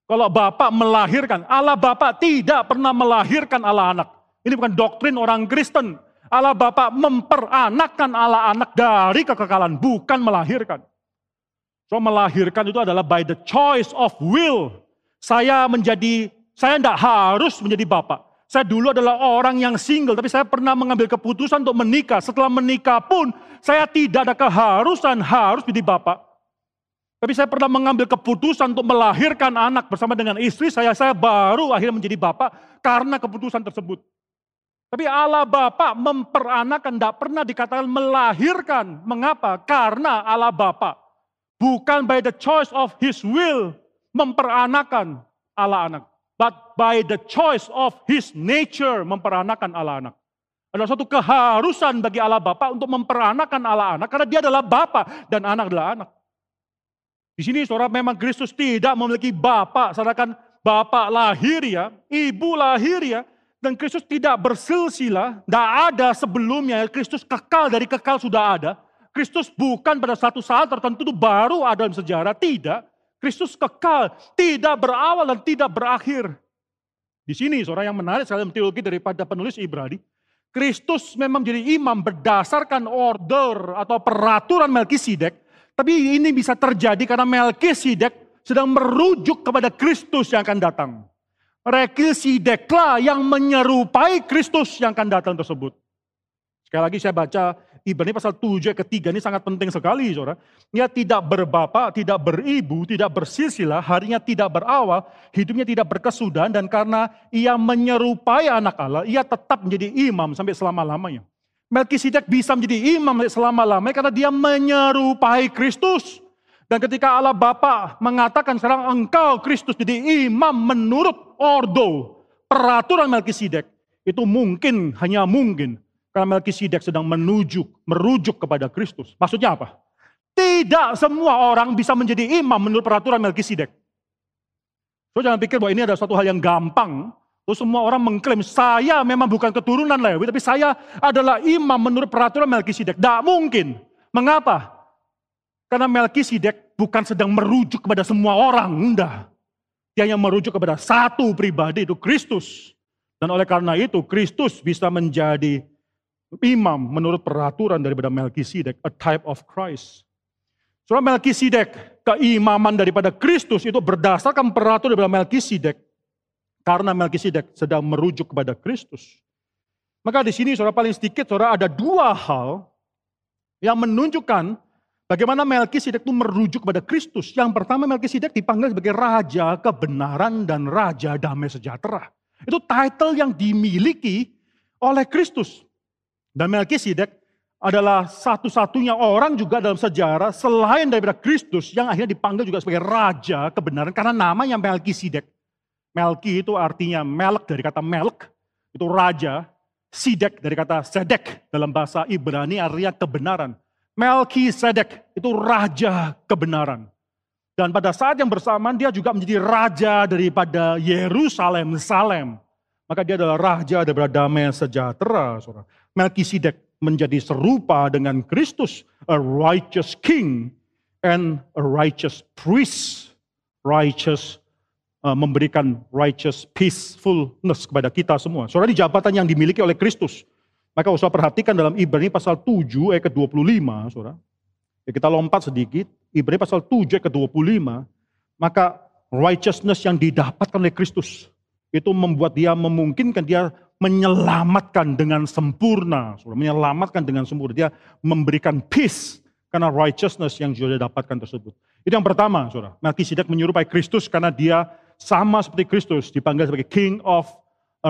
Kalau Bapak melahirkan, Allah Bapak tidak pernah melahirkan Allah anak. Ini bukan doktrin orang Kristen. Allah Bapak memperanakkan Allah anak dari kekekalan, bukan melahirkan. So melahirkan itu adalah by the choice of will. Saya menjadi, saya tidak harus menjadi Bapak. Saya dulu adalah orang yang single, tapi saya pernah mengambil keputusan untuk menikah. Setelah menikah pun, saya tidak ada keharusan harus menjadi bapak. Tapi saya pernah mengambil keputusan untuk melahirkan anak bersama dengan istri saya. Saya baru akhirnya menjadi bapak karena keputusan tersebut. Tapi Allah Bapa memperanakan, tidak pernah dikatakan melahirkan. Mengapa? Karena Allah Bapa bukan by the choice of His will memperanakan Allah anak but by the choice of his nature memperanakan Allah anak. Adalah suatu keharusan bagi Allah Bapa untuk memperanakan Allah anak karena dia adalah Bapa dan anak adalah anak. Di sini saudara memang Kristus tidak memiliki Bapa, sedangkan Bapa lahir ya, Ibu lahir ya, dan Kristus tidak bersilsilah, tidak ada sebelumnya, Kristus kekal dari kekal sudah ada. Kristus bukan pada satu saat tertentu baru ada dalam sejarah, tidak. Kristus kekal, tidak berawal dan tidak berakhir. Di sini seorang yang menarik sekali teologi daripada penulis Ibrani, Kristus memang jadi imam berdasarkan order atau peraturan Melkisedek, tapi ini bisa terjadi karena Melkisedek sedang merujuk kepada Kristus yang akan datang. Melkisedeklah yang menyerupai Kristus yang akan datang tersebut. Sekali lagi saya baca Ibrani pasal 7 ayat ketiga ini sangat penting sekali, saudara. Ia tidak berbapa, tidak beribu, tidak bersilsilah, harinya tidak berawal, hidupnya tidak berkesudahan, dan karena ia menyerupai anak Allah, ia tetap menjadi imam sampai selama-lamanya. Melkisedek bisa menjadi imam selama-lamanya karena dia menyerupai Kristus. Dan ketika Allah Bapa mengatakan sekarang engkau Kristus jadi imam menurut ordo, peraturan Melkisedek, itu mungkin, hanya mungkin karena Melkisedek sedang menuju, merujuk kepada Kristus. Maksudnya apa? Tidak semua orang bisa menjadi imam menurut peraturan Melkisedek. So jangan pikir bahwa ini adalah suatu hal yang gampang. Terus semua orang mengklaim saya memang bukan keturunan Lewi, tapi saya adalah imam menurut peraturan Melkisedek. Tidak mungkin. Mengapa? Karena Melkisedek bukan sedang merujuk kepada semua orang, enggak. Dia hanya merujuk kepada satu pribadi, itu Kristus. Dan oleh karena itu, Kristus bisa menjadi imam menurut peraturan daripada Melkisedek, a type of Christ. Soal Melkisedek, keimaman daripada Kristus itu berdasarkan peraturan daripada Melkisedek. Karena Melkisedek sedang merujuk kepada Kristus. Maka di sini saudara paling sedikit saudara ada dua hal yang menunjukkan bagaimana Melkisedek itu merujuk kepada Kristus. Yang pertama Melkisedek dipanggil sebagai raja kebenaran dan raja damai sejahtera. Itu title yang dimiliki oleh Kristus. Dan Melkisedek adalah satu-satunya orang juga dalam sejarah selain daripada Kristus yang akhirnya dipanggil juga sebagai raja kebenaran karena namanya Melkisedek. Melki itu artinya melk dari kata melk, itu raja. Sidek dari kata sedek dalam bahasa Ibrani artinya kebenaran. Melkisedek itu raja kebenaran. Dan pada saat yang bersamaan dia juga menjadi raja daripada Yerusalem, Salem. Maka dia adalah raja daripada damai sejahtera. Saudara. Melkisedek menjadi serupa dengan Kristus, a righteous king and a righteous priest. Righteous uh, memberikan righteous peacefulness kepada kita semua. Saudara di jabatan yang dimiliki oleh Kristus. Maka usah perhatikan dalam Ibrani pasal 7 ayat ke-25, Saudara. Ya, kita lompat sedikit, Ibrani pasal 7 ayat ke-25, maka righteousness yang didapatkan oleh Kristus itu membuat dia memungkinkan dia menyelamatkan dengan sempurna, saudara, menyelamatkan dengan sempurna. Dia memberikan peace karena righteousness yang sudah dapatkan tersebut. Itu yang pertama, saudara. Melkisedek menyerupai Kristus karena dia sama seperti Kristus, dipanggil sebagai King of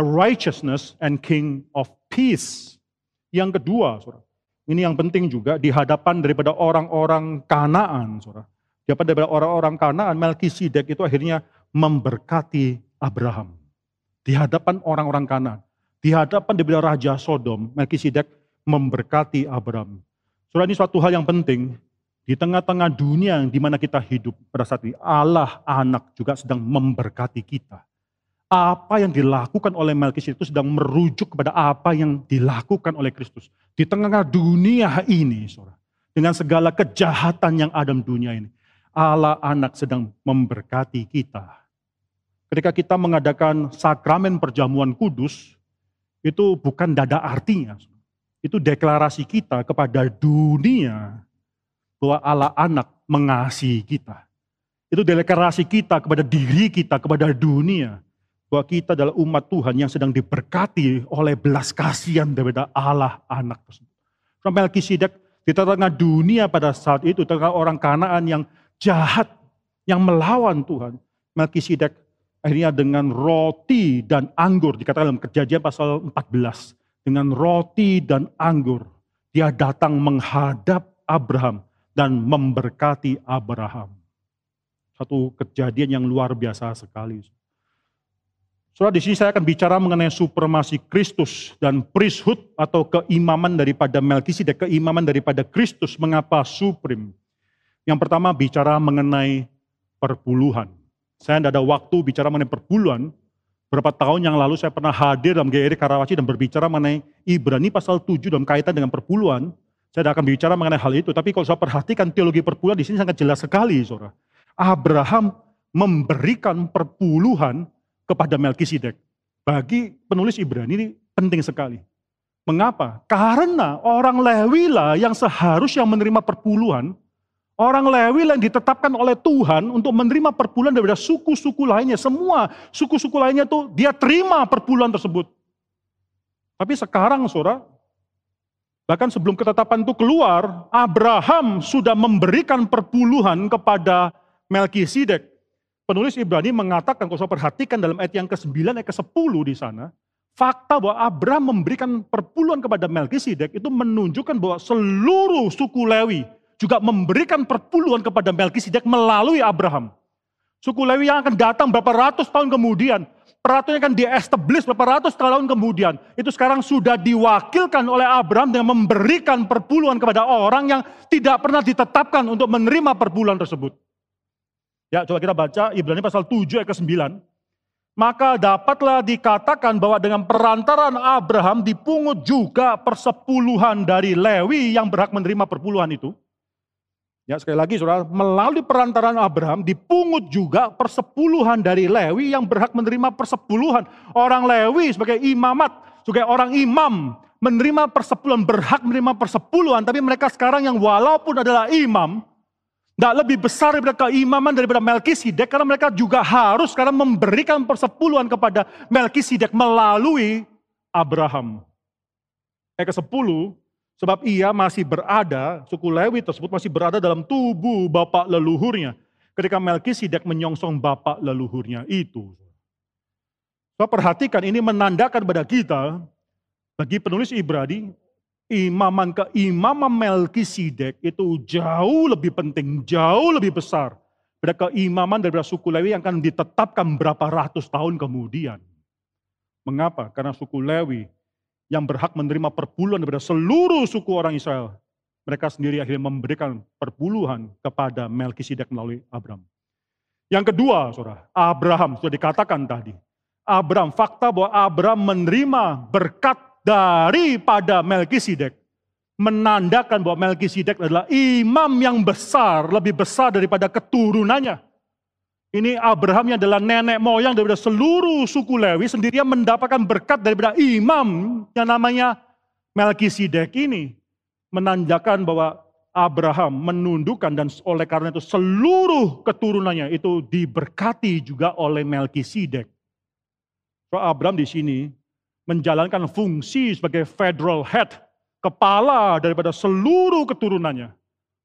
righteousness and King of peace. Yang kedua, saudara, ini yang penting juga di hadapan daripada orang-orang Kanaan, saudara. Di hadapan daripada orang-orang Kanaan, Melkisedek itu akhirnya memberkati Abraham. Di hadapan orang-orang Kanaan. Di hadapan daripada Raja Sodom, Melkisedek memberkati Abraham. Saudara ini suatu hal yang penting. Di tengah-tengah dunia di mana kita hidup pada saat ini, Allah anak juga sedang memberkati kita. Apa yang dilakukan oleh Melkisedek itu sedang merujuk kepada apa yang dilakukan oleh Kristus. Di tengah dunia ini, saudara. dengan segala kejahatan yang ada di dunia ini. Allah anak sedang memberkati kita. Ketika kita mengadakan sakramen perjamuan kudus, itu bukan dada artinya. Itu deklarasi kita kepada dunia bahwa Allah anak mengasihi kita. Itu deklarasi kita kepada diri kita, kepada dunia. Bahwa kita adalah umat Tuhan yang sedang diberkati oleh belas kasihan daripada Allah anak tersebut. Melkisedek di tengah dunia pada saat itu, tengah orang kanaan yang jahat, yang melawan Tuhan. Melkisedek akhirnya dengan roti dan anggur, dikatakan dalam kejadian pasal 14. Dengan roti dan anggur, dia datang menghadap Abraham dan memberkati Abraham. Satu kejadian yang luar biasa sekali. Saudara, di sini saya akan bicara mengenai supremasi Kristus dan priesthood atau keimaman daripada Melkisedek, keimaman daripada Kristus. Mengapa supreme? Yang pertama bicara mengenai perpuluhan. Saya tidak ada waktu bicara mengenai perpuluhan. Berapa tahun yang lalu saya pernah hadir dalam GRI Karawaci dan berbicara mengenai Ibrani pasal 7 dalam kaitan dengan perpuluhan. Saya tidak akan bicara mengenai hal itu, tapi kalau saya perhatikan teologi perpuluhan di sini sangat jelas sekali, saudara. Abraham memberikan perpuluhan kepada Melkisedek. Bagi penulis Ibrani ini penting sekali. Mengapa? Karena orang Lewi lah yang seharusnya menerima perpuluhan, orang Lewi yang ditetapkan oleh Tuhan untuk menerima perpuluhan daripada suku-suku lainnya. Semua suku-suku lainnya tuh dia terima perpuluhan tersebut. Tapi sekarang saudara, bahkan sebelum ketetapan itu keluar, Abraham sudah memberikan perpuluhan kepada Melkisedek. Penulis Ibrani mengatakan, kalau perhatikan dalam ayat yang ke-9, ayat ke-10 di sana, fakta bahwa Abraham memberikan perpuluhan kepada Melkisedek itu menunjukkan bahwa seluruh suku Lewi juga memberikan perpuluhan kepada Melkisedek melalui Abraham. Suku Lewi yang akan datang berapa ratus tahun kemudian, peraturan akan di-establish berapa ratus tahun kemudian, itu sekarang sudah diwakilkan oleh Abraham dengan memberikan perpuluhan kepada orang yang tidak pernah ditetapkan untuk menerima perpuluhan tersebut. Ya, coba kita baca Ibrani pasal 7 ayat ke-9. Maka dapatlah dikatakan bahwa dengan perantaran Abraham dipungut juga persepuluhan dari Lewi yang berhak menerima perpuluhan itu. Ya, sekali lagi saudara, melalui perantaran Abraham dipungut juga persepuluhan dari Lewi yang berhak menerima persepuluhan. Orang Lewi sebagai imamat, sebagai orang imam, menerima persepuluhan, berhak menerima persepuluhan, tapi mereka sekarang yang walaupun adalah imam, tidak lebih besar daripada keimaman daripada Melkisedek karena mereka juga harus karena memberikan persepuluhan kepada Melkisedek melalui Abraham. Ayat ke-10, sebab ia masih berada, suku Lewi tersebut masih berada dalam tubuh bapak leluhurnya. Ketika Melkisedek menyongsong bapak leluhurnya itu. So, perhatikan ini menandakan pada kita, bagi penulis Ibrani, imaman ke imam Melkisedek itu jauh lebih penting, jauh lebih besar pada keimaman dari suku Lewi yang akan ditetapkan berapa ratus tahun kemudian. Mengapa? Karena suku Lewi yang berhak menerima perpuluhan daripada seluruh suku orang Israel, mereka sendiri akhirnya memberikan perpuluhan kepada Melkisedek melalui Abraham. Yang kedua, saudara, Abraham sudah dikatakan tadi. Abraham, fakta bahwa Abraham menerima berkat daripada Melkisedek menandakan bahwa Melkisedek adalah imam yang besar, lebih besar daripada keturunannya. Ini Abraham yang adalah nenek moyang daripada seluruh suku Lewi sendirian mendapatkan berkat daripada imam yang namanya Melkisedek ini menandakan bahwa Abraham menundukkan dan oleh karena itu seluruh keturunannya itu diberkati juga oleh Melkisedek. So Abraham di sini menjalankan fungsi sebagai federal head, kepala daripada seluruh keturunannya.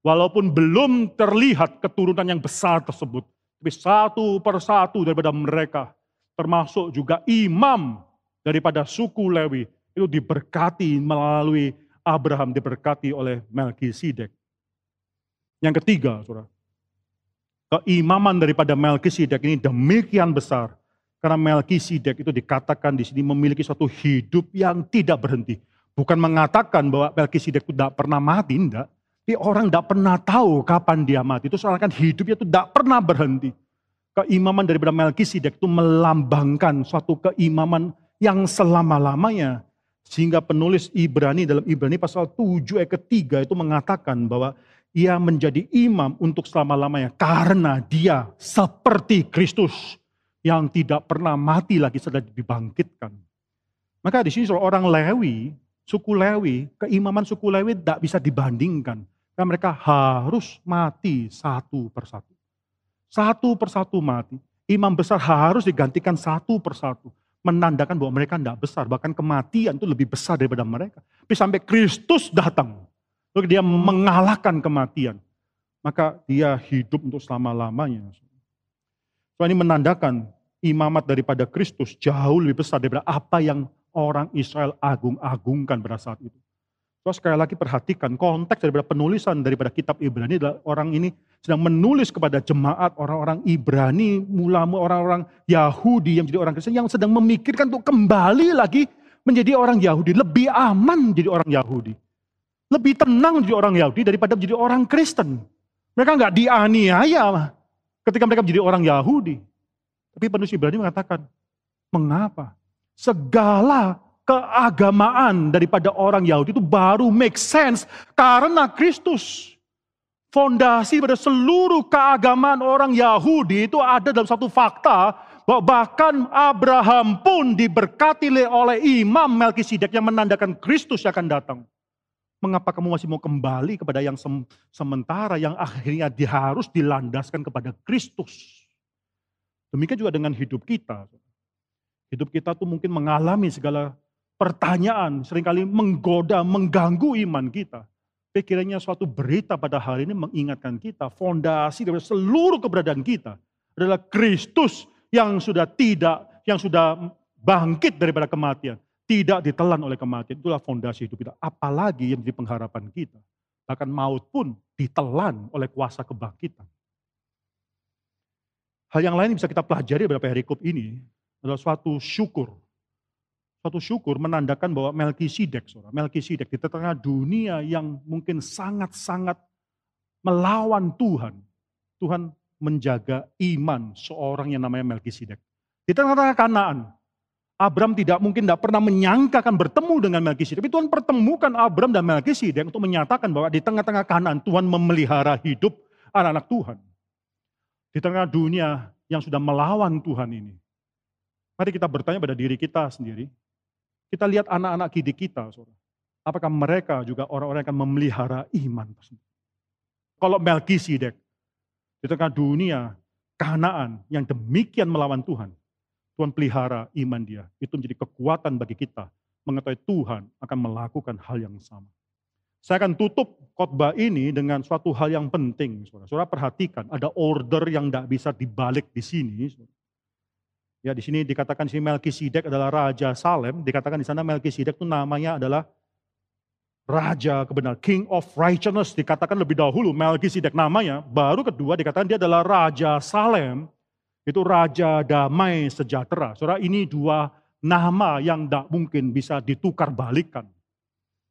Walaupun belum terlihat keturunan yang besar tersebut. Tapi satu persatu daripada mereka, termasuk juga imam daripada suku Lewi, itu diberkati melalui Abraham, diberkati oleh Melkisedek. Yang ketiga, saudara, keimaman daripada Melkisedek ini demikian besar karena Melkisedek itu dikatakan di sini memiliki suatu hidup yang tidak berhenti. Bukan mengatakan bahwa Melkisedek itu tidak pernah mati, tidak. Tapi orang tidak pernah tahu kapan dia mati. Itu soalnya kan hidupnya itu tidak pernah berhenti. Keimaman daripada Melkisedek itu melambangkan suatu keimaman yang selama-lamanya Sehingga penulis Ibrani dalam Ibrani pasal 7 ayat ketiga itu mengatakan bahwa ia menjadi imam untuk selama-lamanya karena dia seperti Kristus yang tidak pernah mati lagi setelah dibangkitkan. Maka di sini orang Lewi, suku Lewi, keimaman suku Lewi tidak bisa dibandingkan. Karena mereka harus mati satu persatu. Satu persatu mati. Imam besar harus digantikan satu persatu menandakan bahwa mereka tidak besar. Bahkan kematian itu lebih besar daripada mereka. Tapi sampai Kristus datang. Lalu dia mengalahkan kematian. Maka dia hidup untuk selama-lamanya. So ini menandakan imamat daripada Kristus jauh lebih besar daripada apa yang orang Israel agung-agungkan pada saat itu. So sekali lagi perhatikan konteks daripada penulisan daripada kitab Ibrani adalah orang ini sedang menulis kepada jemaat orang-orang Ibrani, mulama orang-orang Yahudi yang menjadi orang Kristen yang sedang memikirkan untuk kembali lagi menjadi orang Yahudi, lebih aman menjadi orang Yahudi. Lebih tenang menjadi orang Yahudi daripada menjadi orang Kristen. Mereka nggak dianiaya ketika mereka menjadi orang Yahudi. Tapi penulis Ibrani mengatakan, mengapa? Segala keagamaan daripada orang Yahudi itu baru make sense karena Kristus. Fondasi pada seluruh keagamaan orang Yahudi itu ada dalam satu fakta bahwa bahkan Abraham pun diberkati oleh imam Melkisedek yang menandakan Kristus akan datang. Mengapa kamu masih mau kembali kepada yang sementara yang akhirnya harus dilandaskan kepada Kristus? Demikian juga dengan hidup kita. Hidup kita tuh mungkin mengalami segala pertanyaan, sering kali menggoda, mengganggu iman kita. Pikirannya suatu berita pada hari ini mengingatkan kita, fondasi dari seluruh keberadaan kita adalah Kristus yang sudah tidak, yang sudah bangkit daripada kematian. Tidak ditelan oleh kematian, itulah fondasi hidup kita. Apalagi yang menjadi pengharapan kita. Bahkan maut pun ditelan oleh kuasa kebangkitan. Hal yang lain yang bisa kita pelajari dari perikop ini adalah suatu syukur. Suatu syukur menandakan bahwa Melkisedek, saudara, Melkisedek di tengah dunia yang mungkin sangat-sangat melawan Tuhan, Tuhan menjaga iman seorang yang namanya Melkisedek. Di tengah-tengah Kanaan, Abram tidak mungkin tidak pernah menyangka akan bertemu dengan Melkisedek. Tapi Tuhan pertemukan Abram dan Melkisedek untuk menyatakan bahwa di tengah-tengah Kanaan Tuhan memelihara hidup anak-anak Tuhan. Di tengah dunia yang sudah melawan Tuhan ini. Mari kita bertanya pada diri kita sendiri, kita lihat anak-anak didik kita, saudara. Apakah mereka juga orang-orang yang akan memelihara iman tersebut? Kalau Melkisedek di tengah dunia kanaan yang demikian melawan Tuhan, Tuhan pelihara iman dia. Itu menjadi kekuatan bagi kita mengetahui Tuhan akan melakukan hal yang sama. Saya akan tutup khotbah ini dengan suatu hal yang penting. Saudara, perhatikan, ada order yang tidak bisa dibalik di sini. Ya di sini dikatakan si Melkisedek adalah raja Salem, dikatakan di sana Melkisedek itu namanya adalah raja kebenaran, king of righteousness dikatakan lebih dahulu Melkisedek namanya, baru kedua dikatakan dia adalah raja Salem, itu raja damai sejahtera. Saudara ini dua nama yang tidak mungkin bisa ditukar balikan.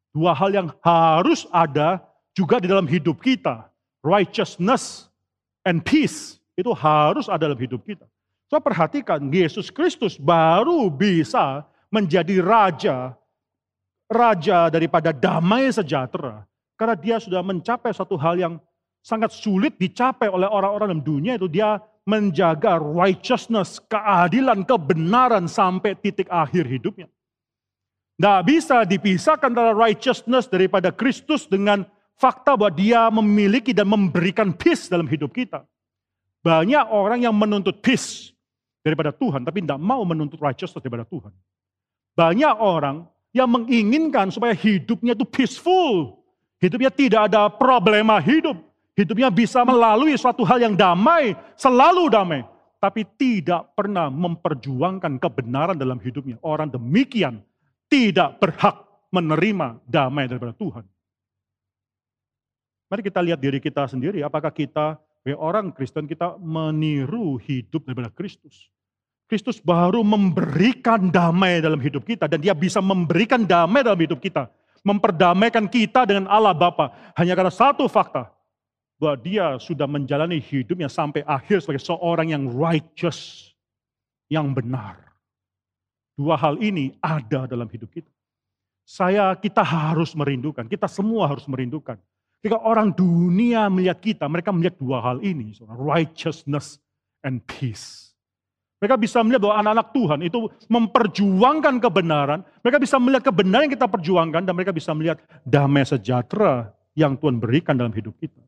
Dua hal yang harus ada juga di dalam hidup kita. Righteousness and peace itu harus ada dalam hidup kita. So perhatikan, Yesus Kristus baru bisa menjadi raja, raja daripada damai sejahtera. Karena dia sudah mencapai satu hal yang sangat sulit dicapai oleh orang-orang dalam dunia itu dia menjaga righteousness, keadilan, kebenaran sampai titik akhir hidupnya. Tidak bisa dipisahkan antara righteousness daripada Kristus dengan fakta bahwa dia memiliki dan memberikan peace dalam hidup kita. Banyak orang yang menuntut peace, daripada Tuhan, tapi tidak mau menuntut righteousness daripada Tuhan. Banyak orang yang menginginkan supaya hidupnya itu peaceful. Hidupnya tidak ada problema hidup. Hidupnya bisa melalui suatu hal yang damai, selalu damai. Tapi tidak pernah memperjuangkan kebenaran dalam hidupnya. Orang demikian tidak berhak menerima damai daripada Tuhan. Mari kita lihat diri kita sendiri, apakah kita orang Kristen kita meniru hidup daripada Kristus. Kristus baru memberikan damai dalam hidup kita dan dia bisa memberikan damai dalam hidup kita. Memperdamaikan kita dengan Allah Bapa hanya karena satu fakta bahwa dia sudah menjalani hidupnya sampai akhir sebagai seorang yang righteous, yang benar. Dua hal ini ada dalam hidup kita. Saya, kita harus merindukan, kita semua harus merindukan. Ketika orang dunia melihat kita, mereka melihat dua hal ini, righteousness and peace. Mereka bisa melihat bahwa anak-anak Tuhan itu memperjuangkan kebenaran. Mereka bisa melihat kebenaran yang kita perjuangkan dan mereka bisa melihat damai sejahtera yang Tuhan berikan dalam hidup kita.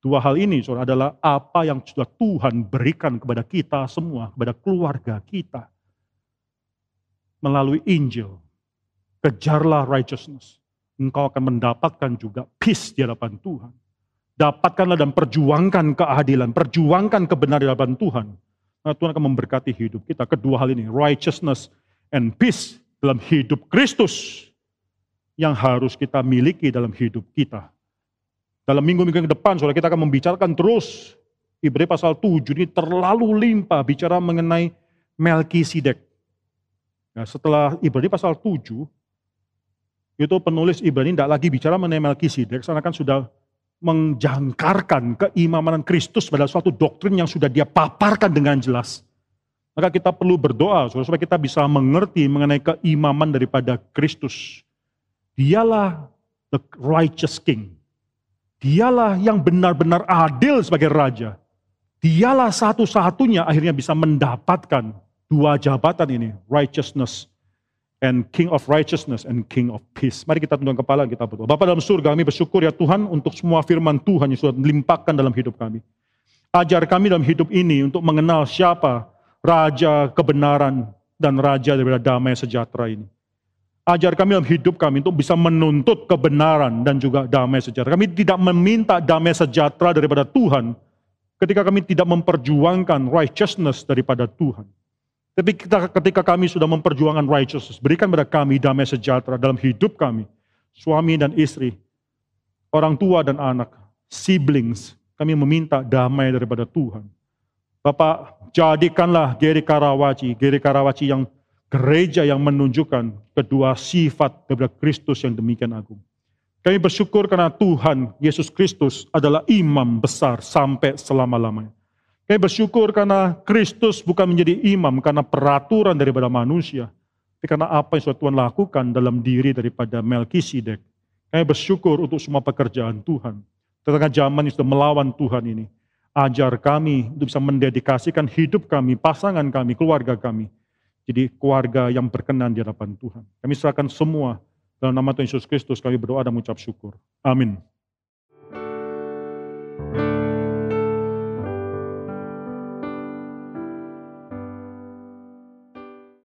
Dua hal ini saudara, adalah apa yang sudah Tuhan berikan kepada kita semua, kepada keluarga kita. Melalui Injil. Kejarlah righteousness. Engkau akan mendapatkan juga peace di hadapan Tuhan. Dapatkanlah dan perjuangkan keadilan, perjuangkan kebenaran di hadapan Tuhan. Nah, Tuhan akan memberkati hidup kita. Kedua hal ini, righteousness and peace dalam hidup Kristus yang harus kita miliki dalam hidup kita. Dalam minggu-minggu ke depan, saudara kita akan membicarakan terus. Ibrani pasal 7 ini terlalu limpah bicara mengenai Melkisedek. Nah, setelah Ibrani pasal 7, itu penulis Ibrani tidak lagi bicara mengenai Melkisedek, karena kan sudah menjangkarkan keimaman Kristus pada suatu doktrin yang sudah dia paparkan dengan jelas. Maka kita perlu berdoa supaya kita bisa mengerti mengenai keimaman daripada Kristus. Dialah the righteous king. Dialah yang benar-benar adil sebagai raja. Dialah satu-satunya akhirnya bisa mendapatkan dua jabatan ini, righteousness and King of Righteousness and King of Peace. Mari kita tundukkan kepala kita berdoa. Bapak dalam surga kami bersyukur ya Tuhan untuk semua firman Tuhan yang sudah melimpahkan dalam hidup kami. Ajar kami dalam hidup ini untuk mengenal siapa Raja kebenaran dan Raja daripada damai sejahtera ini. Ajar kami dalam hidup kami untuk bisa menuntut kebenaran dan juga damai sejahtera. Kami tidak meminta damai sejahtera daripada Tuhan ketika kami tidak memperjuangkan righteousness daripada Tuhan. Tapi kita, ketika kami sudah memperjuangkan righteousness, berikan kepada kami damai sejahtera dalam hidup kami. Suami dan istri, orang tua dan anak, siblings, kami meminta damai daripada Tuhan. Bapak, jadikanlah Geri Karawaci, Geri Karawaci yang gereja yang menunjukkan kedua sifat daripada Kristus yang demikian agung. Kami bersyukur karena Tuhan Yesus Kristus adalah imam besar sampai selama-lamanya. Kami bersyukur karena Kristus bukan menjadi imam karena peraturan daripada manusia, tapi karena apa yang Tuhan lakukan dalam diri daripada Melkisedek. Kami bersyukur untuk semua pekerjaan Tuhan. Tengah zaman yang sudah melawan Tuhan ini. Ajar kami untuk bisa mendedikasikan hidup kami, pasangan kami, keluarga kami jadi keluarga yang berkenan di hadapan Tuhan. Kami serahkan semua dalam nama Tuhan Yesus Kristus kami berdoa dan mengucap syukur. Amin. thank you